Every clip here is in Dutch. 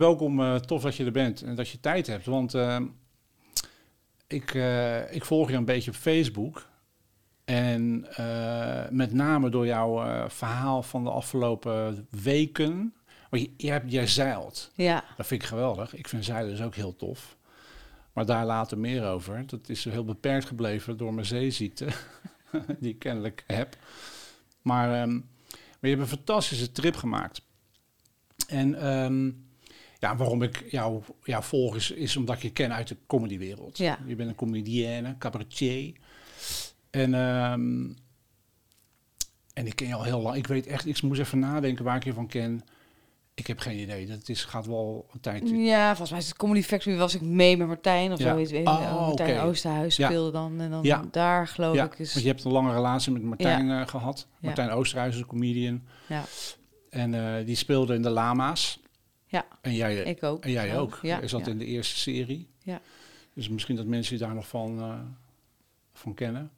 Welkom, eh, tof dat je er bent en dat je tijd hebt. Want eh, ik, eh, ik volg je een beetje op Facebook. En met name door jouw verhaal van de afgelopen weken. Want je, je hebt, jij zeilt. Ja, Dat vind ik geweldig. Ik vind zeilen dus ook heel tof. Maar daar later meer over. Dat is heel beperkt gebleven door mijn zeeziekte. die ik kennelijk heb. Maar, ehm, maar je hebt een fantastische trip gemaakt. En ehm, ja, waarom ik jou, jou volg is, is omdat ik je ken uit de comedywereld. Ja. Je bent een comedienne, cabaretier. En, ehm, en ik ken je al heel lang. Ik weet echt, ik moest even nadenken waar ik je van ken. Ik heb geen idee. Dat is, gaat wel een tijd. ja, volgens mij is het Comedy Factory was ik mee met Martijn of Ja. zoiets. Oh, Martijn oké. Oosterhuis Ja. speelde dan en dan Ja. daar geloof Ja, ik. Is, want je hebt een lange relatie met Martijn eh, gehad. Ja. Martijn Oosterhuis is een comedian. Ja, En eh, die speelde in de Lama's. Ja, En jij, ik ook. en jij ook. Ja, Jij zat ja. in de eerste serie. Ja. Dus misschien dat mensen je daar nog van, eh, van kennen.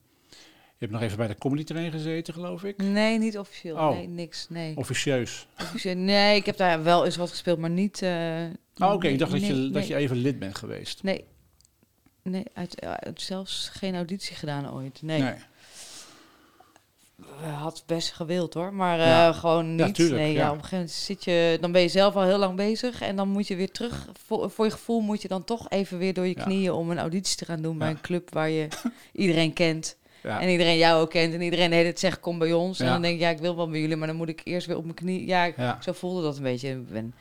Je hebt nog even bij de comedy train gezeten, geloof ik. Nee, niet officieel. Oh. Nee, niks. Nee. Officieus. Officieel- nee, ik heb daar wel eens wat gespeeld, maar niet... eh, Oh, oké. nee, ik dacht dat, nee, je, nee. dat je even lid bent geweest. Nee, nee uit, uit zelfs geen auditie gedaan ooit. Nee, had best gewild hoor, maar eh, gewoon niet. nee, ja. ja. op een gegeven moment zit je, dan ben je zelf al heel lang bezig en dan moet je weer terug. Voor, voor je gevoel moet je dan toch even weer door je knieën om een auditie te gaan doen bij een club waar je iedereen kent. En iedereen jou ook kent en iedereen de hele tijd zegt kom bij ons. En dan denk ik ja, ik wil wel bij jullie, maar dan moet ik eerst weer op mijn knie. Ja, ik- zo voelde dat een beetje. Ben,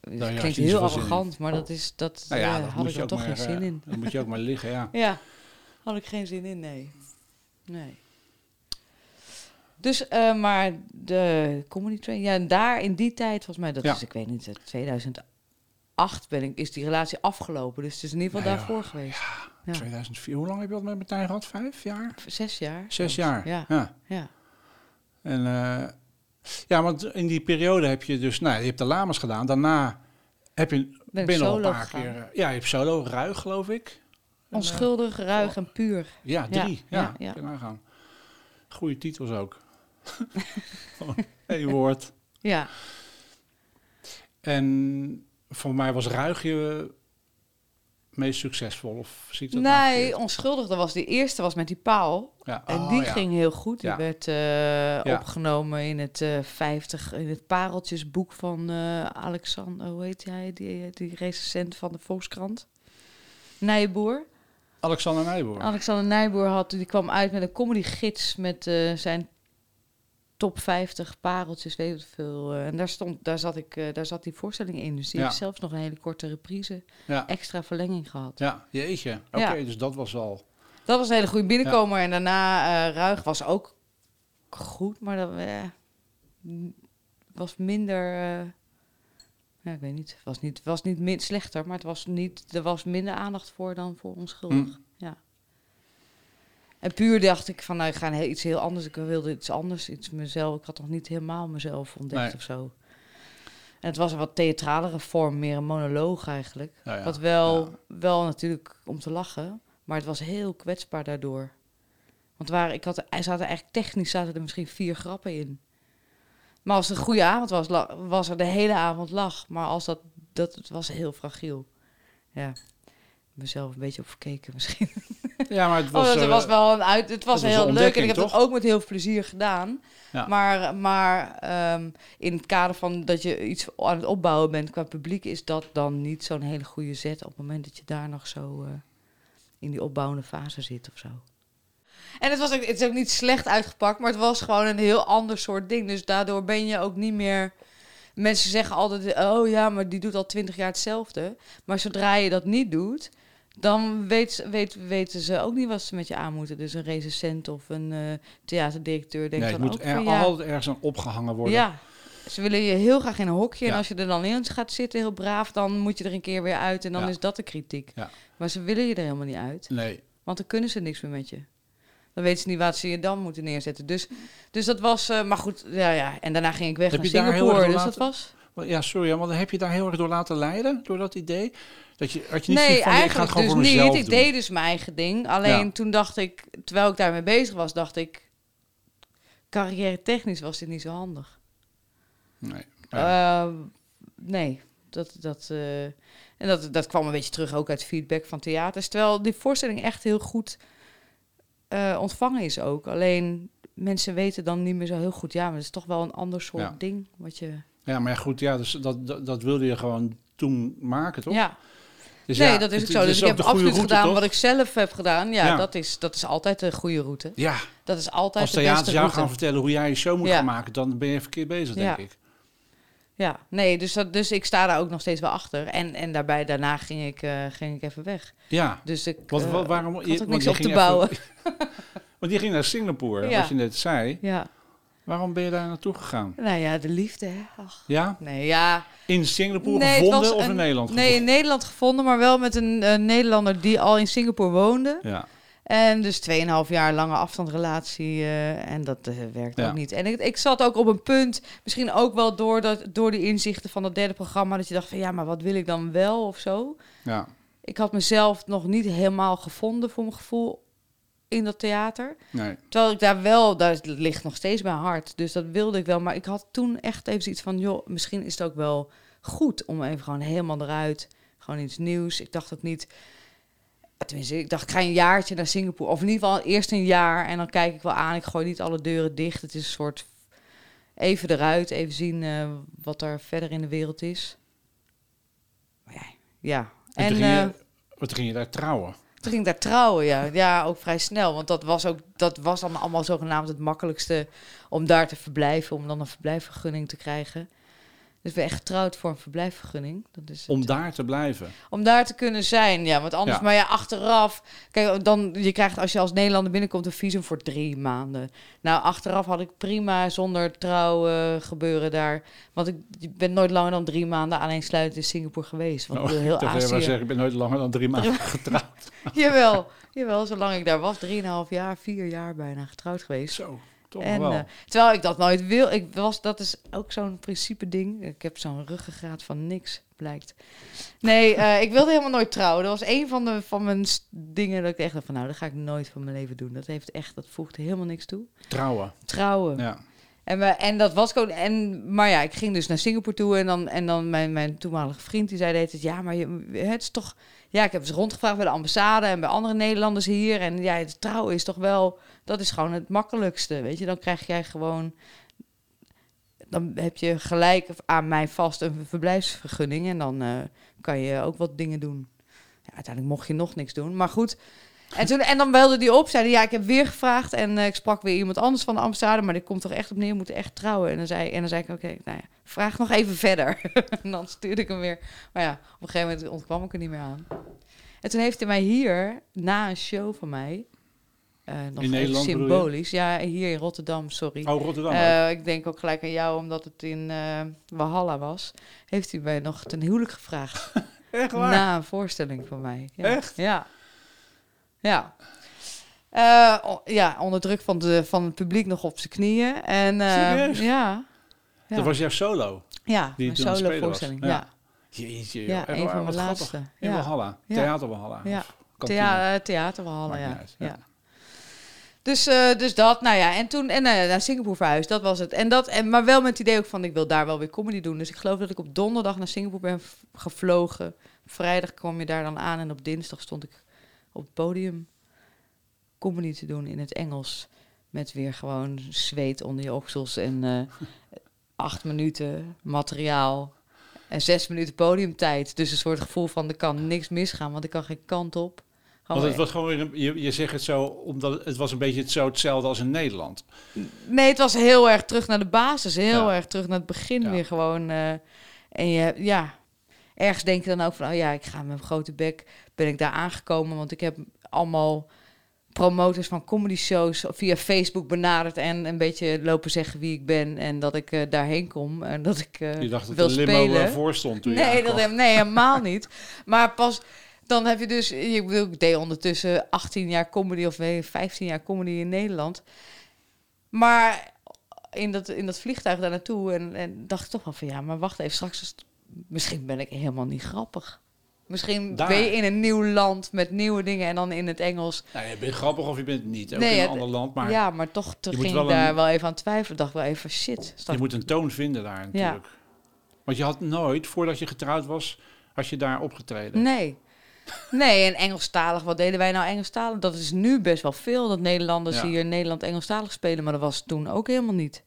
het klinkt je heel arrogant, maar dat is dat. Nou ja, eh, dat had ik je er toch maar, geen zin eh, in. Dan moet je ook maar liggen, ja. Ja, had ik geen zin in, nee. Nee. Dus, eh, maar de comedy train, ja, en daar in die tijd, volgens mij, dat Ja. is, ik weet niet, eh, 2008 ben ik, is die relatie afgelopen. Dus het is in ieder geval Ja, daarvoor geweest. Ja. 2004. Hoe lang heb je dat met Martijn gehad? Vijf jaar? Zes jaar. Zes jaar? Ja, ja. En eh, ja, want in die periode heb je dus, nou, je hebt de Lamas gedaan. Daarna heb je Ben ik ben je nog een paar gegaan. keer. eh, Ja, je hebt solo, ruig geloof ik. Eh, Onschuldig, ruig en puur. ja, drie. Ja, ja, ja. Goede titels ook. Één woord. Ja, En voor mij was ruig je meest succesvol, of zie ik dat nou nee, onschuldig. Dat was de eerste, was met die paal. Ja. En oh, die ja. ging heel goed. Die Ja. werd eh, opgenomen in het eh 50, in het pareltjesboek van eh, Alexander, hoe heet hij, die, die recensent van de Volkskrant. Nijboer. Alexander Nijboer. Alexander Nijboer had, die kwam uit met een comedygids met eh, zijn top 50 pareltjes, weet ik veel. eh, en daar, stond, daar, zat ik, eh, daar zat die voorstelling in. Dus die Ja. heeft zelfs nog een hele korte reprise, Ja. extra verlenging gehad. ja, jeetje. Oké, Ja. dus dat was wel... Dat was een hele goede binnenkomer. En daarna eh Ruig was ook goed, maar dat eh, was minder. ja, ik weet niet. Het was niet, was niet min, slechter, maar het was niet, er was minder aandacht voor dan voor onschuldig. Hm. En puur dacht ik van, nou, ik ga iets heel anders. Ik wilde iets anders, iets mezelf. Ik had nog niet helemaal mezelf ontdekt Nee. of zo. En het was een wat theatralere vorm, meer een monoloog eigenlijk. Nou ja, Wat wel, ja. wel natuurlijk om te lachen, maar het was heel kwetsbaar daardoor. Want waar, ik had, er zaten eigenlijk technisch zaten er misschien vier grappen in. Maar als het een goede avond was, was er de hele avond lach. Maar als dat, dat het was heel fragiel. Ja, mezelf een beetje op verkeken misschien. Ja, maar het was... oh, dat eh, was wel een uit. Het was was een heel leuk en ik heb toch? dat ook met heel veel plezier gedaan. Ja. Maar, maar ehm, in het kader van dat je iets aan het opbouwen bent qua publiek, is dat dan niet zo'n hele goede zet op het moment dat je daar nog zo eh, in die opbouwende fase zit of zo. En het, was ook, het is ook niet slecht uitgepakt, maar het was gewoon een heel ander soort ding. Dus daardoor ben je ook niet meer. Mensen zeggen altijd: oh ja, maar die doet al twintig jaar hetzelfde. Maar zodra je dat niet doet, dan weet, weet, weten ze ook niet wat ze met je aan moeten. Dus een recensent of een eh, theaterdirecteur denkt nee, dan moet ook er van, ja, altijd ergens aan opgehangen worden. ja, ze willen je heel graag in een hokje. En als je er dan in gaat zitten, heel braaf, dan moet je er een keer weer uit. En dan Ja. is dat de kritiek. Maar ze willen je er helemaal niet uit. Nee, Want dan kunnen ze niks meer met je. Dan weten ze niet wat ze je dan moeten neerzetten. Dus, dus dat was... eh, maar goed, ja, ja. En daarna ging ik weg Heb naar je daar heel Singapore. Dus dat was... Maar ja, sorry, want heb je daar heel erg door laten leiden, door dat idee? Dat je, had je niet Nee, van, ik ga het eigenlijk gewoon dus niet. mezelf Ik doen? deed dus mijn eigen ding. Alleen Ja. toen dacht ik, terwijl ik daarmee bezig was, dacht ik... Carrière technisch was dit niet zo handig. Nee. Ja. Eh, nee. Dat, dat, eh, en dat, dat kwam een beetje terug ook uit feedback van theaters. Terwijl die voorstelling echt heel goed eh, ontvangen is ook. Alleen mensen weten dan niet meer zo heel goed. Ja, maar het is toch wel een ander soort Ja. ding. Wat je, Ja, maar goed, ja, dus dat, dat, dat wilde je gewoon toen maken, toch? ja, Dus nee, ja, dat is het- zo. Dus ik heb absoluut route, gedaan toch? wat ik zelf heb gedaan. Ja, Ja. Dat, is, dat is altijd de goede route. Ja, Dat is altijd als de beste theaters jou gaan vertellen hoe jij je show moet Ja. gaan maken, dan ben je verkeerd bezig, denk ik. Ja, nee, dus, dat, dus ik sta daar ook nog steeds wel achter. En, en daarbij, daarna ging ik, eh, ging ik even weg. Ja, Dus ik wat, eh, waarom? ik je- had ook niks op te even- bouwen. Want die ging naar Singapore, wat je net zei. Ja, Waarom ben je daar naartoe gegaan? nou ja, de liefde, hè. Ach, Ja? nee, ja. In Singapore Nee, gevonden of in Nederland Nee, in gevonden? Nederland gevonden, maar wel met een eh, Nederlander die al in Singapore woonde. Ja, En dus 2,5 jaar lange afstandsrelatie uh, en dat uh, werkt Ja. ook niet. En ik, ik zat ook op een punt, misschien ook wel door, dat, door de inzichten van het derde programma, dat je dacht van ja, maar wat wil ik dan wel of zo. ja. Ik had mezelf nog niet helemaal gevonden voor mijn gevoel in dat theater. Nee. Terwijl ik daar wel, daar ligt nog steeds mijn hart. Dus dat wilde ik wel. Maar ik had toen echt even zoiets van, joh, misschien is het ook wel goed om even gewoon helemaal eruit. Gewoon iets nieuws. Ik dacht ook niet. Tenminste, ik dacht, ik ga een jaartje naar Singapore. Of in ieder geval eerst een jaar. En dan kijk ik wel aan. Ik gooi niet alle deuren dicht. Het is een soort even eruit. Even zien uh, wat er verder in de wereld is. Maar ja, ja. En, En, toen, ging je, toen ging je daar trouwen. Toen ging daar trouwen, ja. Ja, ook vrij snel. Want dat was ook dat was dan allemaal zogenaamd het makkelijkste om daar te verblijven, om dan een verblijfvergunning te krijgen. Dus ben echt getrouwd voor een verblijfvergunning. Dat is om daar te blijven. Om daar te kunnen zijn, ja. Want anders, Ja. maar ja, achteraf. Kijk, dan, je krijgt als je als Nederlander binnenkomt een visum voor drie maanden. Nou, achteraf had ik prima zonder trouw uh, gebeuren daar. Want ik, ik ben nooit langer dan drie maanden alleen sluitend in Singapore geweest. Want Oh, ik heel Azië. zeggen, ik ben nooit langer dan drie maanden getrouwd. jawel, jawel, zolang ik daar was, drieënhalf jaar, vier jaar bijna getrouwd geweest. Zo, toch En, wel. eh, terwijl ik dat nooit wil. Ik was, dat is ook zo'n principe ding. Ik heb zo'n ruggengraat van niks, blijkt. Nee, uh, ik wilde helemaal nooit trouwen. Dat was een van, de, van mijn dingen dat ik echt dacht van... nou, dat ga ik nooit van mijn leven doen. Dat heeft echt, dat voegt helemaal niks toe. Trouwen. Trouwen. Ja. En, we, en dat was gewoon... En, maar ja, ik ging dus naar Singapore toe. En dan, en dan mijn, mijn toenmalige vriend, die zei het... Ja, maar je, het is toch... Ja, ik heb eens rondgevraagd bij de ambassade en bij andere Nederlanders hier. En ja, het trouwen is toch wel... Dat is gewoon het makkelijkste, weet je. Dan krijg jij gewoon... Dan heb je gelijk aan mij vast een verblijfsvergunning. En dan uh, kan je ook wat dingen doen. Ja, uiteindelijk mocht je nog niks doen. Maar goed... En, toen, en dan belde die op, zeiden ja, ik heb weer gevraagd en uh, ik sprak weer iemand anders van de ambassade, maar dit komt toch echt op neer, je moet echt trouwen. En dan zei, en dan zei ik, oké, nou ja, vraag nog even verder. en dan stuurde ik hem weer. Maar ja, op een gegeven moment ontkwam ik er niet meer aan. En toen heeft hij mij hier, na een show van mij, uh, nog in Nederland symbolisch, ja, hier in Rotterdam, sorry. Oh, Rotterdam. Uh, ik denk ook gelijk aan jou, omdat het in uh, Walhalla was, heeft hij mij nog ten huwelijk gevraagd. echt waar? Na een voorstelling van mij. Ja. Echt? Ja. Ja. Ja, onder druk van, de, van het publiek nog op zijn knieën. En, Serieus? Ja. ja. Dat was jouw solo? Ja, die een solo voorstelling. Ja. ja. Jeetje, ja, een van mijn laatste. In. Walhalla, Theater Walhalla. Ja, Thea Theater Walhalla, ja. Dus, uh, dus dat, nou ja, en toen en, uh, naar Singapore verhuisd, dat was het. En dat, en, maar wel met het idee ook van, ik wil daar wel weer comedy doen. Dus ik geloof dat ik op donderdag naar Singapore ben gevlogen. Vrijdag kwam je daar dan aan en op dinsdag stond ik op het podium comedy te doen in het Engels. Met weer gewoon zweet onder je oksels en uh, acht minuten materiaal en zes minuten podiumtijd. Dus een soort gevoel van er kan niks misgaan, want ik kan geen kant op. Want het was gewoon weer, een, je, je zegt het zo, omdat het was een beetje zo hetzelfde als in Nederland. Nee, het was heel erg terug naar de basis, heel ja. erg terug naar het begin ja. weer gewoon. Uh, en je, ja, ergens denk je dan ook van, oh ja, ik ga met mijn grote bek, ben ik daar aangekomen, want ik heb allemaal promotors van comedy shows via Facebook benaderd en een beetje lopen zeggen wie ik ben en dat ik uh, daarheen kom en dat ik uh, je dacht dat wil de limo spelen. voor stond toen nee, dat, nee, helemaal niet. Maar pas dan heb je dus, ik, bedoel, ik deed ondertussen 18 jaar comedy of 15 jaar comedy in Nederland. Maar in dat, in dat vliegtuig daar naartoe en, en dacht ik toch wel van ja, maar wacht even, straks is, misschien ben ik helemaal niet grappig. Misschien Daar. ben je in een nieuw land met nieuwe dingen en dan in het Engels. Nou, je bent grappig of je bent niet. Ook Nee, in een het- ander land. Maar ja, maar toch te ging ik wel daar een- wel even aan twijfelen. Dacht wel even shit. je moet een toon vinden daar natuurlijk. Want je had nooit, voordat je getrouwd was, had je daar opgetreden. Nee. Nee, en Engelstalig, wat deden wij nou Engelstalig? Dat is nu best wel veel, dat Nederlanders Ja. hier in Nederland Engelstalig spelen, maar dat was toen ook helemaal niet.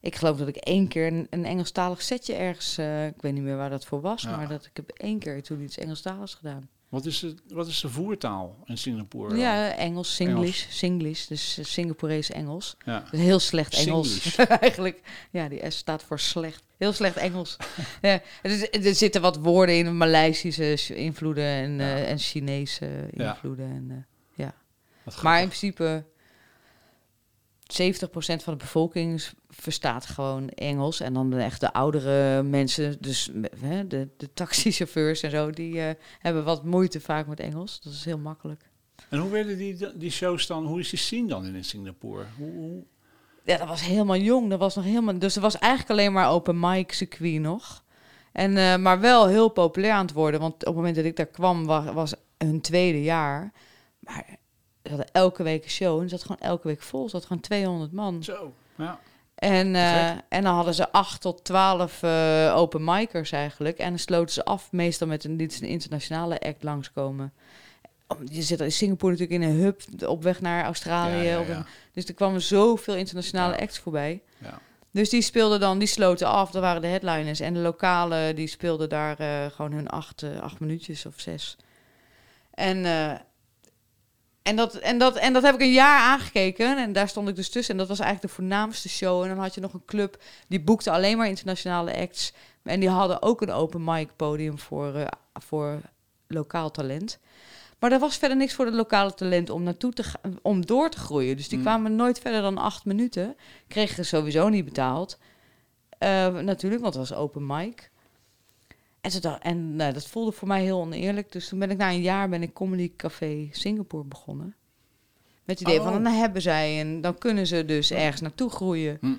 Ik geloof dat ik één keer een, een Engelstalig setje ergens, eh, ik weet niet meer waar dat voor was, Ja. maar dat ik heb één keer toen iets Engelstaligs gedaan. Wat, is het, wat is de voertaal in Singapore? Ja, Engels, Singlish, Singlish, dus uh, Singaporees Engels. ja. Dus heel slecht Engels. Eigenlijk, ja, die S staat voor slecht. Heel slecht Engels. ja, er, er zitten wat woorden in, Maleisische invloeden en, Ja. eh, en Chinese Ja. invloeden. En, eh, Wat maar in principe, 70% van de bevolking verstaat gewoon Engels. En dan de echt de oudere mensen, dus hè, de, de taxichauffeurs en zo, die eh, hebben wat moeite vaak met Engels. Dat is heel makkelijk. En hoe werden die, die shows dan, hoe is die scene dan in Singapore? Hoe, hoe- Ja, dat was helemaal jong. Dat was nog helemaal, dus er was eigenlijk alleen maar open mic circuit nog. En, eh, maar wel heel populair aan het worden. Want op het moment dat ik daar kwam, was, was hun tweede jaar. Maar ze hadden elke week een show. En zat gewoon elke week vol. Ze had gewoon 200 man. Zo, ja. En, eh, en dan hadden ze 8 tot 12 eh open micers eigenlijk. En dan sloten ze af meestal met een, een internationale act langskomen. Om- Je zit in Singapore natuurlijk in een hub op weg naar Australië. Ja, ja, op een- ja. dus er kwamen zoveel internationale acts voorbij. Ja. Dus die speelden dan, die sloten af, dat waren de headliners. En de lokale, die speelden daar eh, gewoon hun acht, acht minuutjes of zes. En, en, dat, en, dat, en dat heb ik een jaar aangekeken. En daar stond ik dus tussen. En dat was eigenlijk de voornaamste show. En dan had je nog een club, die boekte alleen maar internationale acts. En die hadden ook een open mic podium voor, eh, voor lokaal talent. Maar er was verder niks voor de lokale talent om naartoe te gaan, om door te groeien. Dus die Hmm. kwamen nooit verder dan acht minuten. Kregen sowieso niet betaald. Eh, natuurlijk, want het was open mic. En, ze dacht, en nou, dat voelde voor mij heel oneerlijk. Dus toen ben ik na een jaar ben ik Comedy Café Singapore begonnen. Met het idee Oh. van, dan hebben zij en dan kunnen ze dus ergens naartoe groeien. Hm.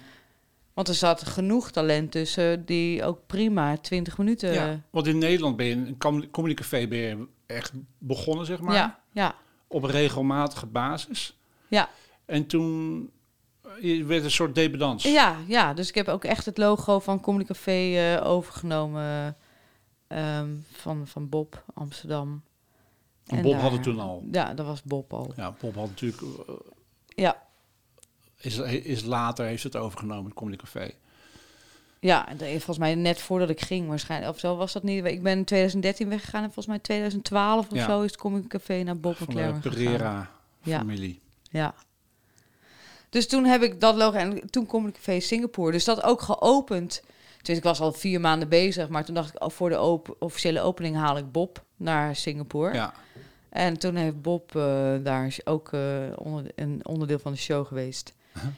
Want er zat genoeg talent tussen die ook prima 20 minuten... ja. Want in Nederland ben je een com- comedycafé ben je echt begonnen, zeg maar. ja, ja, Op een regelmatige basis. ja. En toen eh, je werd een soort debutants. Ja, ja, dus ik heb ook echt het logo van Comedy Café eh, overgenomen ehm, van, van Bob Amsterdam. En En Bob daar- had het toen al. Ja, dat was Bob al. Ja, Bob had natuurlijk... eh, Ja, is, is later heeft het overgenomen, het Comedy Café. ja en volgens mij net voordat ik ging waarschijnlijk. Of zo was dat niet. Ik ben in 2013 weggegaan en volgens mij 2012 of Ja. zo is het Comedy Café naar Bob en Van de Claire gegaan. Pereira-familie. Ja. Dus toen heb ik dat logo en toen kom ik Café Singapore. Dus dat ook geopend. Dus ik was al vier maanden bezig, maar toen dacht ik, oh, voor de op officiële opening haal ik Bob naar Singapore. Ja. En toen heeft Bob eh, daar ook eh, onder, een onderdeel van de show geweest.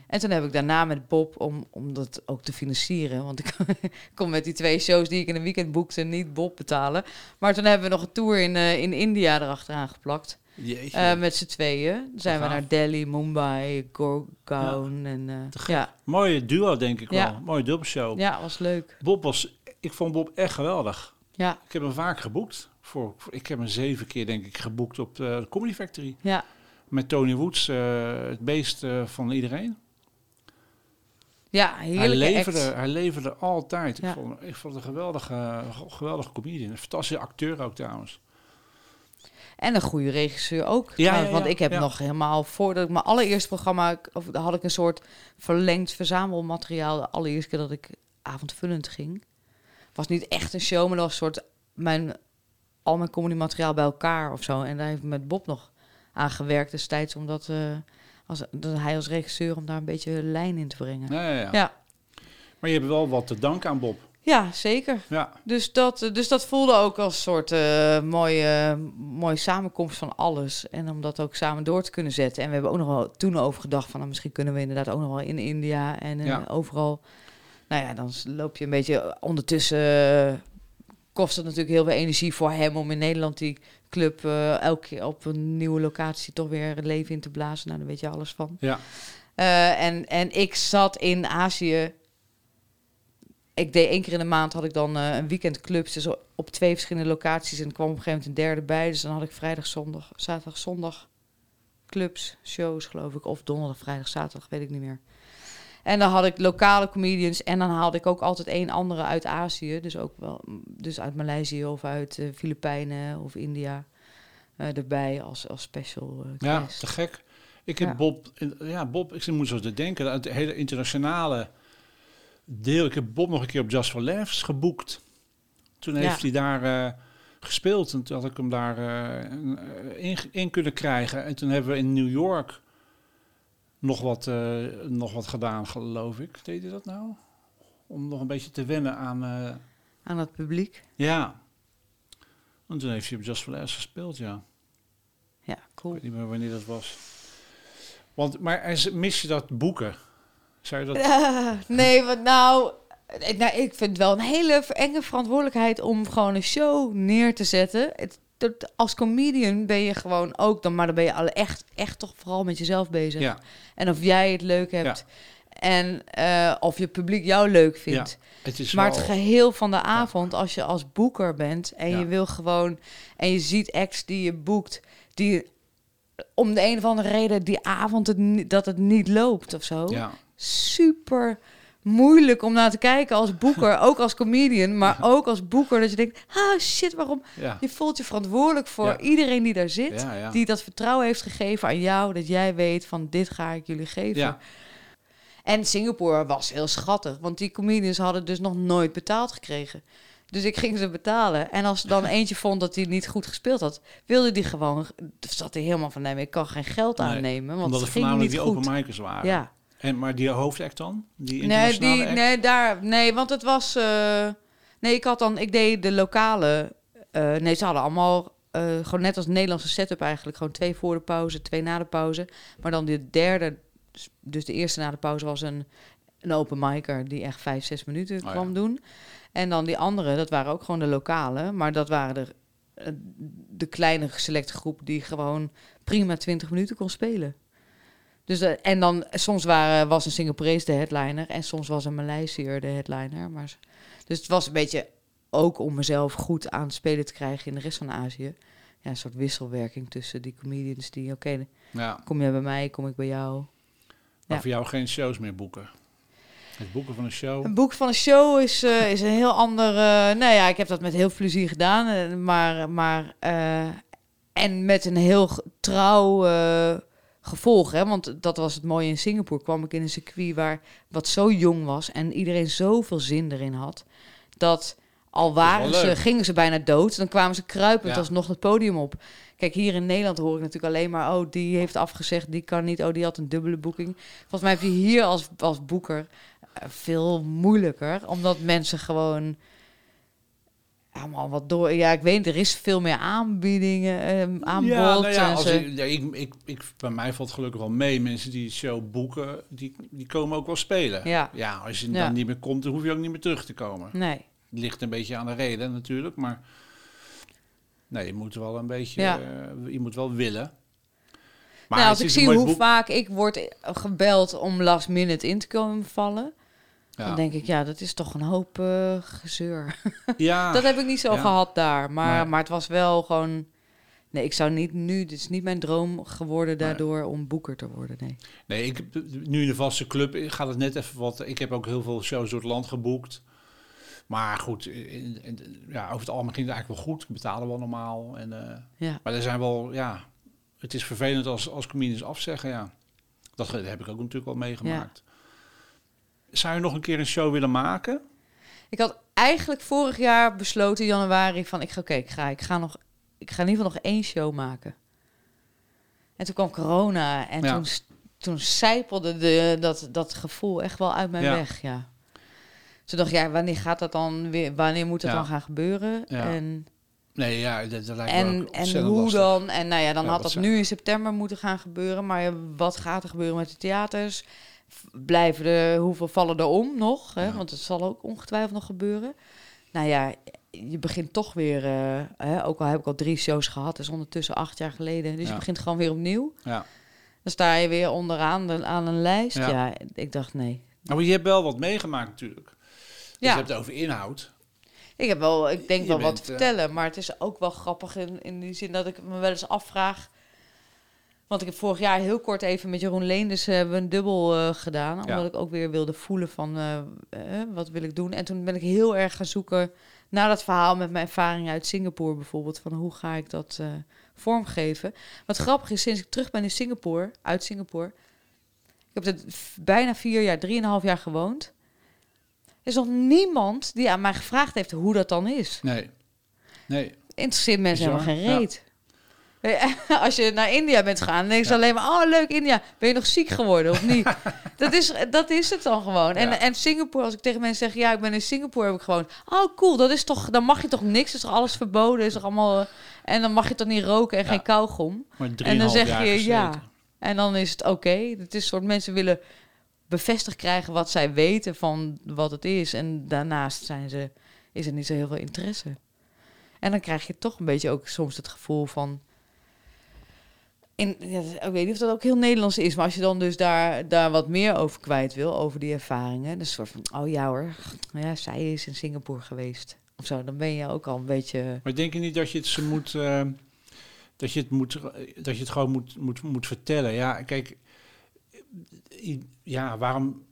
En toen heb ik daarna met Bob, om, om dat ook te financieren, want ik kon met die twee shows die ik in een weekend boekte niet Bob betalen. Maar toen hebben we nog een tour in, eh, in India erachteraan geplakt. Eh, met z'n tweeën. Dan zijn we naar Delhi, Mumbai, Gurgaon. En, gek. ja, Mooie duo, denk ik Ja. wel. Mooie dubbelshow. ja, was leuk. Bob was... Ik vond Bob echt geweldig. Ja, Ik heb hem vaak geboekt. Voor, voor- ik heb hem zeven keer, denk ik, geboekt op de Comedy Factory. ja, Met Tony Woods, eh, het beest van iedereen. ja, Hij leverde, act. hij leverde altijd. Ja. Ik, vond, ik vond het een geweldige, geweldige comedian. Een fantastische acteur ook trouwens. En een goede regisseur ook. Ja, want ik heb nog helemaal voordat ik mijn allereerste programma, of daar had ik een soort verlengd verzamelmateriaal. De allereerste keer dat ik avondvullend ging, was niet echt een show, maar dat was een soort mijn al mijn comedy materiaal bij elkaar of zo. En daar heeft met Bob nog aan gewerkt destijds, omdat eh, als, dat hij als regisseur om daar een beetje lijn in te brengen. Ja. Ja, Maar je hebt wel wat te danken aan Bob. Ja zeker. Ja, Dus dat, eh, dus dat voelde ook als een soort eh, mooie, mooie samenkomst van alles. En om dat ook samen door te kunnen zetten. En we hebben ook nog wel toen over gedacht van... Nou, misschien kunnen we inderdaad ook nog wel in India en eh, Ja. overal. Nou ja, dan loop je een beetje... Ondertussen kost het natuurlijk heel veel energie voor hem... om in Nederland die club elke keer op een nieuwe locatie... toch weer het leven in te blazen. Nou, daar weet je alles van. ja. En, en ik zat in Azië. Ik deed één keer in de maand had ik dan eh, een weekend clubs. Dus op twee verschillende locaties. En er kwam op een gegeven moment een derde bij. Dus dan had ik vrijdag, zondag, zaterdag, zondag clubs, shows geloof ik. Of donderdag, vrijdag, zaterdag, weet ik niet meer. En dan had ik lokale comedians en dan haalde ik ook altijd één andere uit Azië. Dus ook wel, dus uit Maleisië of uit de Filipijnen of India eh, erbij als, als special Ja, te gek. Ik heb Ja. Bob, ja, Bob, ik moet zo te denken, het hele internationale deel. Ik heb Bob nog een keer op Just for Laughs geboekt. Toen Ja. heeft hij daar eh, gespeeld en toen had ik hem daar eh, in, eh, in, in kunnen krijgen. En toen hebben we in New York nog wat, nog wat gedaan, geloof ik. Deed hij dat nou? Om nog een beetje te wennen aan... Aan het publiek. ja. En toen heeft hij op Just for Laughs gespeeld, ja. Ja, Ik cool. weet niet meer wanneer dat was. Want, maar mis je dat boeken? Zou je dat... Nee, want nou, eh, nou... Ik vind het wel een hele enge verantwoordelijkheid om gewoon een show neer te zetten. Het, dat- als comedian ben je gewoon ook dan... Maar dan ben je alle echt, echt toch vooral met jezelf bezig. Ja, En of jij het leuk hebt. En eh, of je publiek jou leuk vindt. het is Maar wel... het geheel van de avond, als je als boeker bent en Ja. je wil gewoon en je ziet acts die je boekt, die om de een of andere reden die avond het, dat het niet loopt of zo. Ja, Super moeilijk om naar te kijken als boeker, ook als comedian, maar ook als boeker dat je denkt, ah shit, waarom? ja, Je voelt je verantwoordelijk voor Ja. iedereen die daar zit, ja, die dat vertrouwen heeft gegeven aan jou, dat jij weet van dit ga ik jullie geven. ja. En Singapore was heel schattig, want die comedians hadden dus nog nooit betaald gekregen. Dus ik ging ze betalen. En als er dan eentje vond dat hij niet goed gespeeld had, wilde die gewoon. zat hij helemaal van: nee, ik kan geen geld aannemen. Want Omdat het ging voornamelijk niet die goed. open micers waren. Ja. En, maar die hoofdact dan? Die Nee, internationale die, act? nee, daar, nee, want het was. eh, nee, ik had dan. Ik deed de lokale. eh, nee, ze hadden allemaal. eh, gewoon net als Nederlandse setup eigenlijk. Gewoon twee voor de pauze, twee na de pauze. Maar dan de derde. Dus de eerste na de pauze was een, een open micer die echt vijf, zes minuten ja. kwam doen. En dan die andere, dat waren ook gewoon de lokale. Maar dat waren er eh, de kleine selecte groep die gewoon prima 20 minuten kon spelen. Dus, eh, en dan soms waren, was een Singaporees de headliner en soms was een Maleisiër de headliner. Maar, dus het was een beetje ook om mezelf goed aan het spelen te krijgen in de rest van Azië. Ja, een soort wisselwerking tussen die comedians die, oké, Ja, kom jij bij mij, kom ik bij jou. maar Ja. voor jou geen shows meer boeken. Het boeken van een show. Een boek van een show is, eh, is een heel ander. eh nou ja, ik heb dat met heel veel plezier gedaan. maar, maar en met een heel trouw gevolg. Hè? Want dat was het mooie in Singapore. Kwam ik in een circuit waar wat zo jong was en iedereen zoveel zin erin had. Dat al waren ze, gingen ze bijna dood, dan kwamen ze kruipend Ja. alsnog het podium op. Kijk, hier in Nederland hoor ik natuurlijk alleen maar... oh, die heeft afgezegd, die kan niet, oh, die had een dubbele boeking. Volgens mij heb je hier als, als boeker eh, veel moeilijker, omdat mensen gewoon allemaal wat door. Ja, ik weet, er is veel meer aanbiedingen, eh, aanbod. Ja, nou ja, als ik, ja, ik, ik, ik, bij mij valt gelukkig wel mee. Mensen die show boeken, die, die komen ook wel spelen. Ja. ja, als je Ja. dan niet meer komt, dan hoef je ook niet meer terug te komen. Nee, ligt een beetje aan de reden natuurlijk, maar nee, je moet wel een beetje, Ja. eh, je moet wel willen. nou, als ik zie hoe boek. vaak ik word gebeld om last minute in te komen vallen, Ja. dan denk ik, ja, dat is toch een hoop eh, gezeur. ja, Dat heb ik niet zo ja. gehad daar. Maar, Nee. maar het was wel gewoon. Nee, ik zou niet nu. Dit is niet mijn droom geworden daardoor om boeker te worden. Nee. Nee, ik, nu in de vaste club gaat het net even wat. Ik heb ook heel veel shows door het land geboekt. Maar goed, in, in- ja, over het algemeen ging het eigenlijk wel goed. Ik betaalde wel normaal. En, eh, Ja. maar er zijn wel, ja, het is vervelend als, als comedians afzeggen, ja. Dat heb ik ook natuurlijk wel meegemaakt. Zou je nog een keer een show willen maken? Ik had eigenlijk vorig jaar besloten in januari van ik ga oké, ik ga ik ga nog ik ga in ieder geval nog één show maken. En toen kwam corona en Ja. toen toen sijpelde de, dat dat gevoel echt wel uit mijn Ja. weg, ja. Toen dacht ik, ja, wanneer gaat dat dan weer? Wanneer moet dat Ja. dan gaan gebeuren? En Nee, ja, dat, dat lijkt me ook En, en ontzettend hoe lastig. dan? En nou ja, dan had dat zijn- nu in september moeten gaan gebeuren. Maar ja, wat gaat er gebeuren met de theaters? Blijven er, hoeveel vallen er om nog? Hè? Ja. Want het zal ook ongetwijfeld nog gebeuren. Nou ja, je begint toch weer, eh, hè, ook al heb ik al drie shows gehad, dat is ondertussen acht jaar geleden. Dus Ja. je begint gewoon weer opnieuw. Ja. Dan sta je weer onderaan de, aan een lijst. Ja. Ja. ik dacht nee. Nou, maar je hebt wel wat meegemaakt natuurlijk. Dus Ja. je hebt het over inhoud. Ik heb wel, ik denk Je wel wat te vertellen, maar het is ook wel grappig in, in die zin dat ik me wel eens afvraag Want ik heb vorig jaar heel kort even met Jeroen Leenders uh, hebben we een dubbel uh, gedaan. Omdat Ja. ik ook weer wilde voelen van eh, eh, wat wil ik doen. En toen ben ik heel erg gaan zoeken naar dat verhaal met mijn ervaring uit Singapore bijvoorbeeld. Van hoe ga ik dat eh, vormgeven. Wat grappig is, sinds ik terug ben in Singapore, uit Singapore. Ik heb er bijna vier jaar, drieënhalf jaar gewoond. Er is nog niemand die aan mij gevraagd heeft hoe dat dan is. Nee. Nee. Interesseert mensen Bizar, helemaal geen reet. Als je naar India bent gegaan, dan denk je Ja. alleen maar... oh, leuk India. Ben je nog ziek geworden of niet? dat, is, dat is het dan gewoon. En, Ja. en Singapore, als ik tegen mensen zeg... ja, ik ben in Singapore, heb ik gewoon... oh, cool, dat is toch, dan mag je toch niks? Is toch alles verboden? Is toch allemaal... eh, en dan mag je toch niet roken en Ja. geen kauwgom? En dan zeg je ja. En dan is het oké. Het is een soort mensen willen bevestigd krijgen wat zij weten van wat het is. En daarnaast zijn ze, is er niet zo heel veel interesse. En dan krijg je toch een beetje ook soms het gevoel van. Ik weet niet of dat ook heel Nederlands is, maar als je dan dus daar, daar wat meer over kwijt wil, over die ervaringen, dan is soort van, oh ja hoor, ja, zij is in Singapore geweest. Of zo, dan ben je ook al een beetje. Maar denk je niet dat je het ze moet. eh, dat je het, moet, dat je het gewoon moet, moet, moet vertellen? Ja, kijk. Ja, waarom.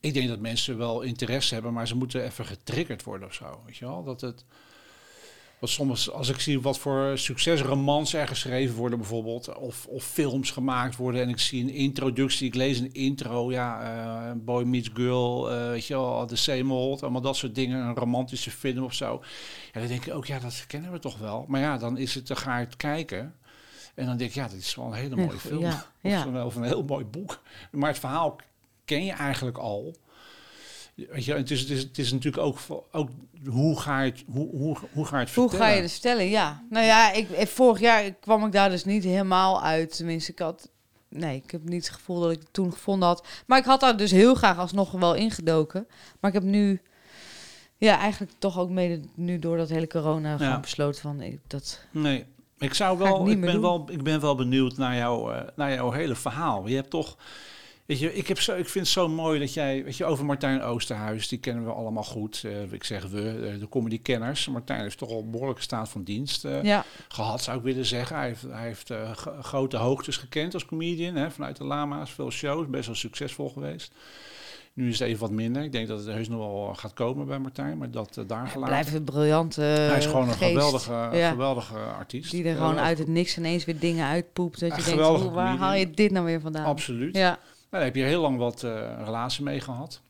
Ik denk dat mensen wel interesse hebben, maar ze moeten even getriggerd worden of zo. Weet je wel? Dat het. Want soms, als ik zie wat voor succesromans er geschreven worden, bijvoorbeeld, of, of films gemaakt worden, en ik zie een introductie, ik lees een intro, ja, eh, Boy Meets Girl, eh, weet je wel, The Same Old, allemaal dat soort dingen, een romantische film of zo. Ja, dan denk ik ook, ja, dat kennen we toch wel. Maar ja, dan is het, dan ga je het kijken. En dan denk ik, ja, dit is wel een hele mooie film. Ja, Of, ja. een- of een heel mooi boek. Maar het verhaal ken je eigenlijk al. Weet je, het is, het is, het is natuurlijk ook, ook hoe ga je het, hoe, hoe, hoe ga je het Hoe vertellen? ga je het stellen? Ja. Nou ja, ik, vorig jaar kwam ik daar dus niet helemaal uit. Tenminste, ik had... Nee, ik heb niet het gevoel dat ik het toen gevonden had. Maar ik had daar dus heel graag alsnog wel ingedoken. Maar ik heb nu... Ja, eigenlijk toch ook mede nu door dat hele corona Ja. besloten van... Ik, dat, Nee, ik zou ik wel, ik, ben doen. wel, ik ben wel benieuwd naar, jou, eh, naar jouw hele verhaal. Je hebt toch, weet je, ik, heb zo, ik vind het zo mooi dat jij, weet je, over Martijn Oosterhuis, die kennen we allemaal goed. Eh, ik zeg we, eh, de comedy-kenners. Martijn heeft toch al een behoorlijke staat van dienst eh, ja, gehad, zou ik willen zeggen. Hij heeft, hij heeft grote hoogtes gekend als comedian, hè, vanuit de Lama's, veel shows, best wel succesvol geweest. Nu is het even wat minder. Ik denk dat het heus nog wel gaat komen bij Martijn, maar dat daar gelaten. blijft een briljante Hij is gewoon een geest geweldige, Ja. geweldige artiest. Die er gewoon uit het niks ineens weer dingen uitpoept. Dat je denkt, hoe, waar haal je dit nou weer vandaan? Absoluut. Ja, daar heb je heel lang wat eh, relatie mee gehad.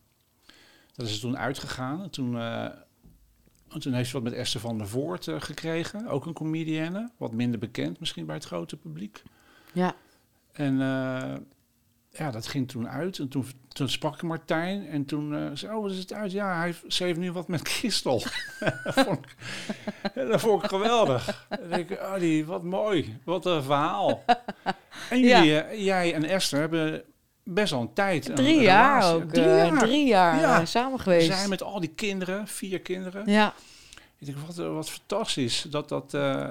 Dat is toen uitgegaan. Toen, eh, en toen heeft ze wat met Esther van der Voort eh, gekregen. Ook een comedienne. Wat minder bekend misschien bij het grote publiek. ja. En ja, dat ging toen uit. En toen, toen sprak ik Martijn. En toen zei oh, wat is het uit? Ja, hij heeft nu wat met Christel. dat, vond ik, dat vond ik geweldig. Denk ik, oh, die, wat mooi. Wat een verhaal. En Ja. jullie, jij en Esther hebben best al een tijd. een Drie jaar relatie. ook. Drie eh, jaar. Drie jaar Ja. eh, samen We geweest. zijn met al die kinderen, vier kinderen. Ja. Ik denk, wat, wat fantastisch. Dat dat... eh,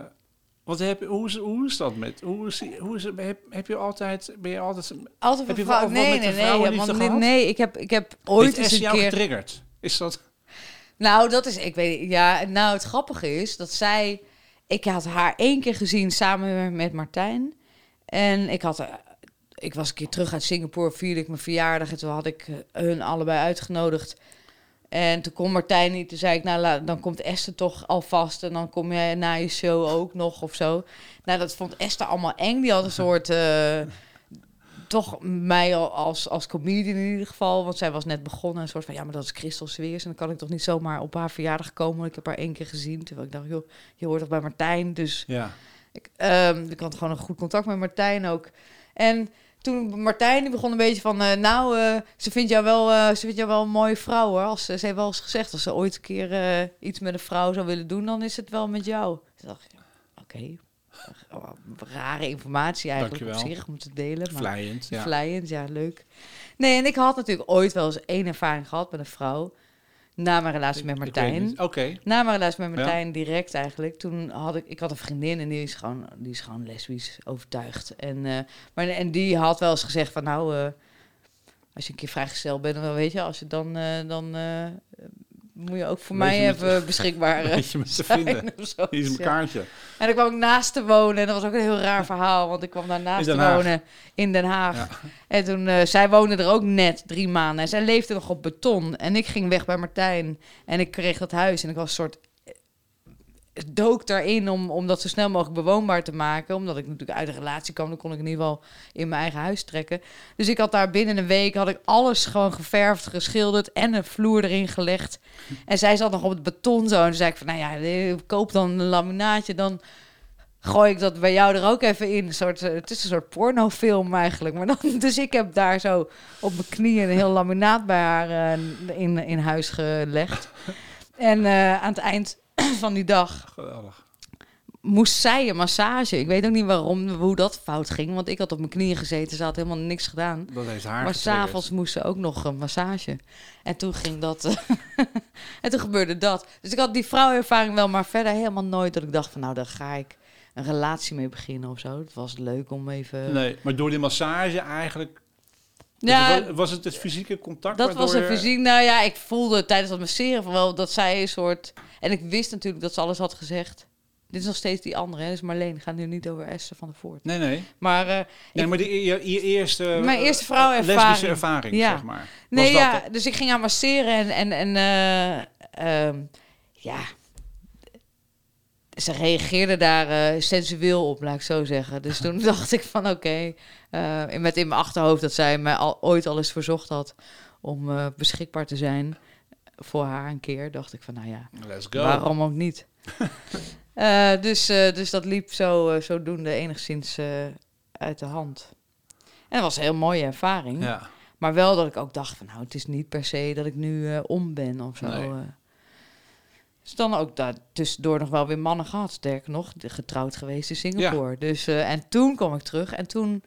wat heb, hoe, is, hoe is dat met... Hoe is, hoe is, heb, heb je altijd... Ben je altijd... Altijd Heb je een vrouw- wel nee, nee, nee, nee, ik heb, ik heb ooit eens een jou keer. getriggerd? Is dat... Nou, dat is, ik weet, ja, nou, het grappige is dat zij, ik had haar één keer gezien samen met Martijn. En ik had, ik was een keer terug uit Singapore, vierde ik mijn verjaardag en toen had ik eh, hun allebei uitgenodigd. En toen kon Martijn niet, toen zei ik, nou, dan komt Esther toch alvast en dan kom jij na je show ook nog of zo. Nou, dat vond Esther allemaal eng. Die had een soort, eh, toch mij al als, als comedian in ieder geval, want zij was net begonnen, een soort van, ja, maar dat is Christel Sweers en dan kan ik toch niet zomaar op haar verjaardag komen, want ik heb haar één keer gezien. Terwijl ik dacht, joh, je hoort toch bij Martijn, dus Ja. ik, ehm, ik had gewoon een goed contact met Martijn ook. En toen Martijn die begon een beetje van, eh, nou, eh, ze vindt jou wel, eh, ze vindt jou wel een mooie vrouw hoor. Als, ze heeft wel eens gezegd, als ze ooit een keer iets met een vrouw zou willen doen, dan is het wel met jou. Toen dacht ik, oké, Oh, rare informatie eigenlijk Dankjewel. op zich om te delen. Maar Vlijend. Ja. Vlijend, ja, leuk. Nee, en ik had natuurlijk ooit wel eens één ervaring gehad met een vrouw. Na mijn relatie met Martijn. Oké. Na mijn relatie met Ja. Martijn direct eigenlijk. Toen had ik, ik had een vriendin en die is gewoon, die is gewoon lesbisch overtuigd. En, eh, maar, en die had wel eens gezegd van nou, eh, als je een keer vrijgesteld bent, dan weet je, als je dan, eh, dan moet je ook voor mij met- even beschikbaar eh, Weet je met te vinden. of zo. Hier is mijn Ja. kaartje. En dan kwam ik naast te wonen. En dat was ook een heel raar verhaal. Want ik kwam daar naast te wonen in Den Haag. Ja. En toen, eh, zij woonde er ook net drie maanden. En zij leefde nog op beton. En ik ging weg bij Martijn. En ik kreeg dat huis. En ik was een soort... dook daarin om, om dat zo snel mogelijk bewoonbaar te maken. Omdat ik natuurlijk uit een relatie kwam. Dan kon ik in ieder geval in mijn eigen huis trekken. Dus ik had daar binnen een week... had ik alles gewoon geverfd, geschilderd... en een vloer erin gelegd. En zij zat nog op het beton zo. En toen zei ik van... nou ja, eh, koop dan een laminaatje. Dan gooi ik dat bij jou er ook even in. Soort, eh, het is een soort pornofilm eigenlijk. Maar dan, dus ik heb daar zo op mijn knieën een heel laminaat bij haar eh, in, in huis gelegd. En aan het eind van die dag Geweldig. moest zij een massage. Ik weet ook niet waarom, hoe dat fout ging. Want ik had op mijn knieën gezeten, ze had helemaal niks gedaan. Dat heeft haar Maar s'avonds moest ze ook nog een massage. En toen ging dat. en toen gebeurde dat. Dus ik had die vrouwervaring wel, maar verder helemaal nooit dat ik dacht van nou, daar ga ik een relatie mee beginnen of zo. Het was leuk om even. Nee, maar door die massage eigenlijk... ja, was, was het het fysieke contact? dat was een fysiek. Nou ja, ik voelde tijdens dat masseren van wel dat zij een soort. En ik wist natuurlijk dat ze alles had gezegd. Dit is nog steeds die andere, hè? Dus Marleen gaat nu niet over Esther van der Voort. Nee, nee. Maar Nee, Ik- maar die, je, je eerste... Mijn eerste vrouwenervaring. Lesbische ervaring, Ja. zeg maar. Nee, dat ja, het? dus ik ging haar masseren en, en, en eh, ehm, ja, ze reageerde daar eh, sensueel op, laat ik zo zeggen. Dus toen dacht ik van oké, eh, met in mijn achterhoofd dat zij mij al, ooit al eens verzocht had om eh, beschikbaar te zijn voor haar een keer, dacht ik van nou ja, Let's go. waarom ook niet. Dus, dus dat liep zo, zodoende enigszins uit de hand. En dat was een heel mooie ervaring. Ja. Maar wel dat ik ook dacht van, nou, het is niet per se dat ik nu om ben of zo. Nee. Dus dan ook daar tussendoor nog wel weer mannen gehad. Sterker nog, getrouwd geweest in Singapore. Dus, eh, en toen kwam ik terug en toen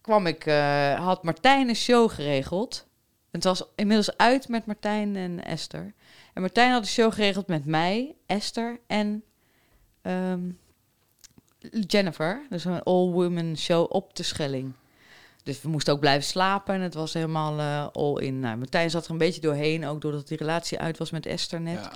kwam ik, eh, had Martijn een show geregeld. Het was inmiddels uit met Martijn en Esther. En Martijn had een show geregeld met mij, Esther en ehm, Jennifer. Dus een all-women show op de Schelling. Dus we moesten ook blijven slapen en het was helemaal eh, all in. Nou, Martijn zat er een beetje doorheen, ook doordat die relatie uit was met Esther net. Ja.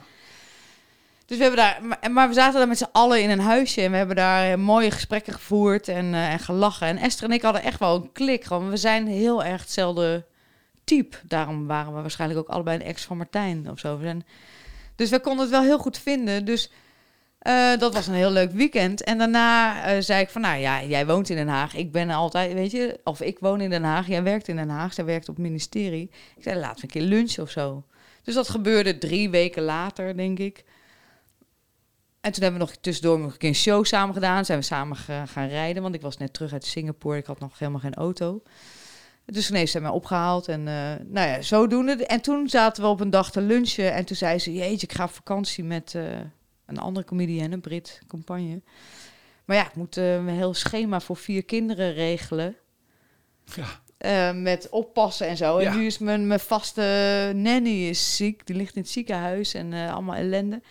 Dus we hebben daar, maar, maar we zaten daar met z'n allen in een huisje en we hebben daar eh, mooie gesprekken gevoerd en, eh, en gelachen. En Esther en ik hadden echt wel een klik. Gewoon. We zijn heel erg hetzelfde type. Daarom waren we waarschijnlijk ook allebei een ex van Martijn of zo. Dus we konden het wel heel goed vinden. Dus eh, dat was een heel leuk weekend. En daarna eh, zei ik van, nou ja, jij woont in Den Haag. Ik ben altijd, weet je, of ik woon in Den Haag. Jij werkt in Den Haag. Zij werkt op het ministerie. Ik zei, laten we een keer lunchen of zo. Dus dat gebeurde drie weken later, denk ik. En toen hebben we nog tussendoor nog een keer een show samen gedaan. Zijn we samen ga- gaan rijden, want ik was net terug uit Singapore. Ik had nog helemaal geen auto. Dus toen heeft zij mij opgehaald en eh, nou ja, zodoende. En toen zaten we op een dag te lunchen en toen zei ze... Jeetje, ik ga op vakantie met een andere comedienne, een Brit, campagne. Maar ja, ik moet eh, een heel schema voor vier kinderen regelen. Ja. Eh, met oppassen en zo. Ja. En nu is mijn, mijn vaste nanny is ziek. Die ligt in het ziekenhuis en eh, allemaal ellende.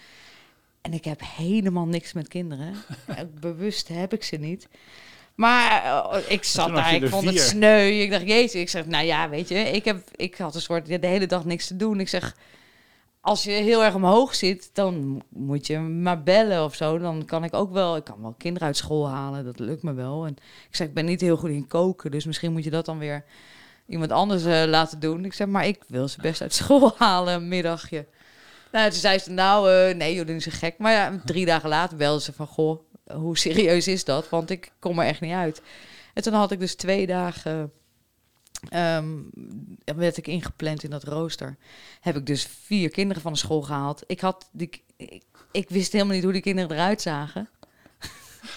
En ik heb helemaal niks met kinderen. Bewust heb ik ze niet. Maar ik zat daar, ik vond het sneu. Ik dacht, jezus, ik zeg, nou ja, weet je, ik, heb, ik had een soort, de hele dag niks te doen. Ik zeg, als je heel erg omhoog zit, dan moet je maar bellen of zo. Dan kan ik ook wel, ik kan wel kinderen uit school halen, dat lukt me wel. En ik zeg, ik ben niet heel goed in koken, dus misschien moet je dat dan weer iemand anders eh, laten doen. Ik zeg, maar ik wil ze best uit school halen, middagje. Nou, toen zei ze, nou, eh, nee, jullie zijn gek. Maar ja, drie dagen later belde ze van, goh, hoe serieus is dat? Want ik kom er echt niet uit. En toen had ik dus twee dagen, ehm, werd ik ingepland in dat rooster. Heb ik dus vier kinderen van de school gehaald. Ik had die, ik, ik wist helemaal niet hoe die kinderen eruit zagen.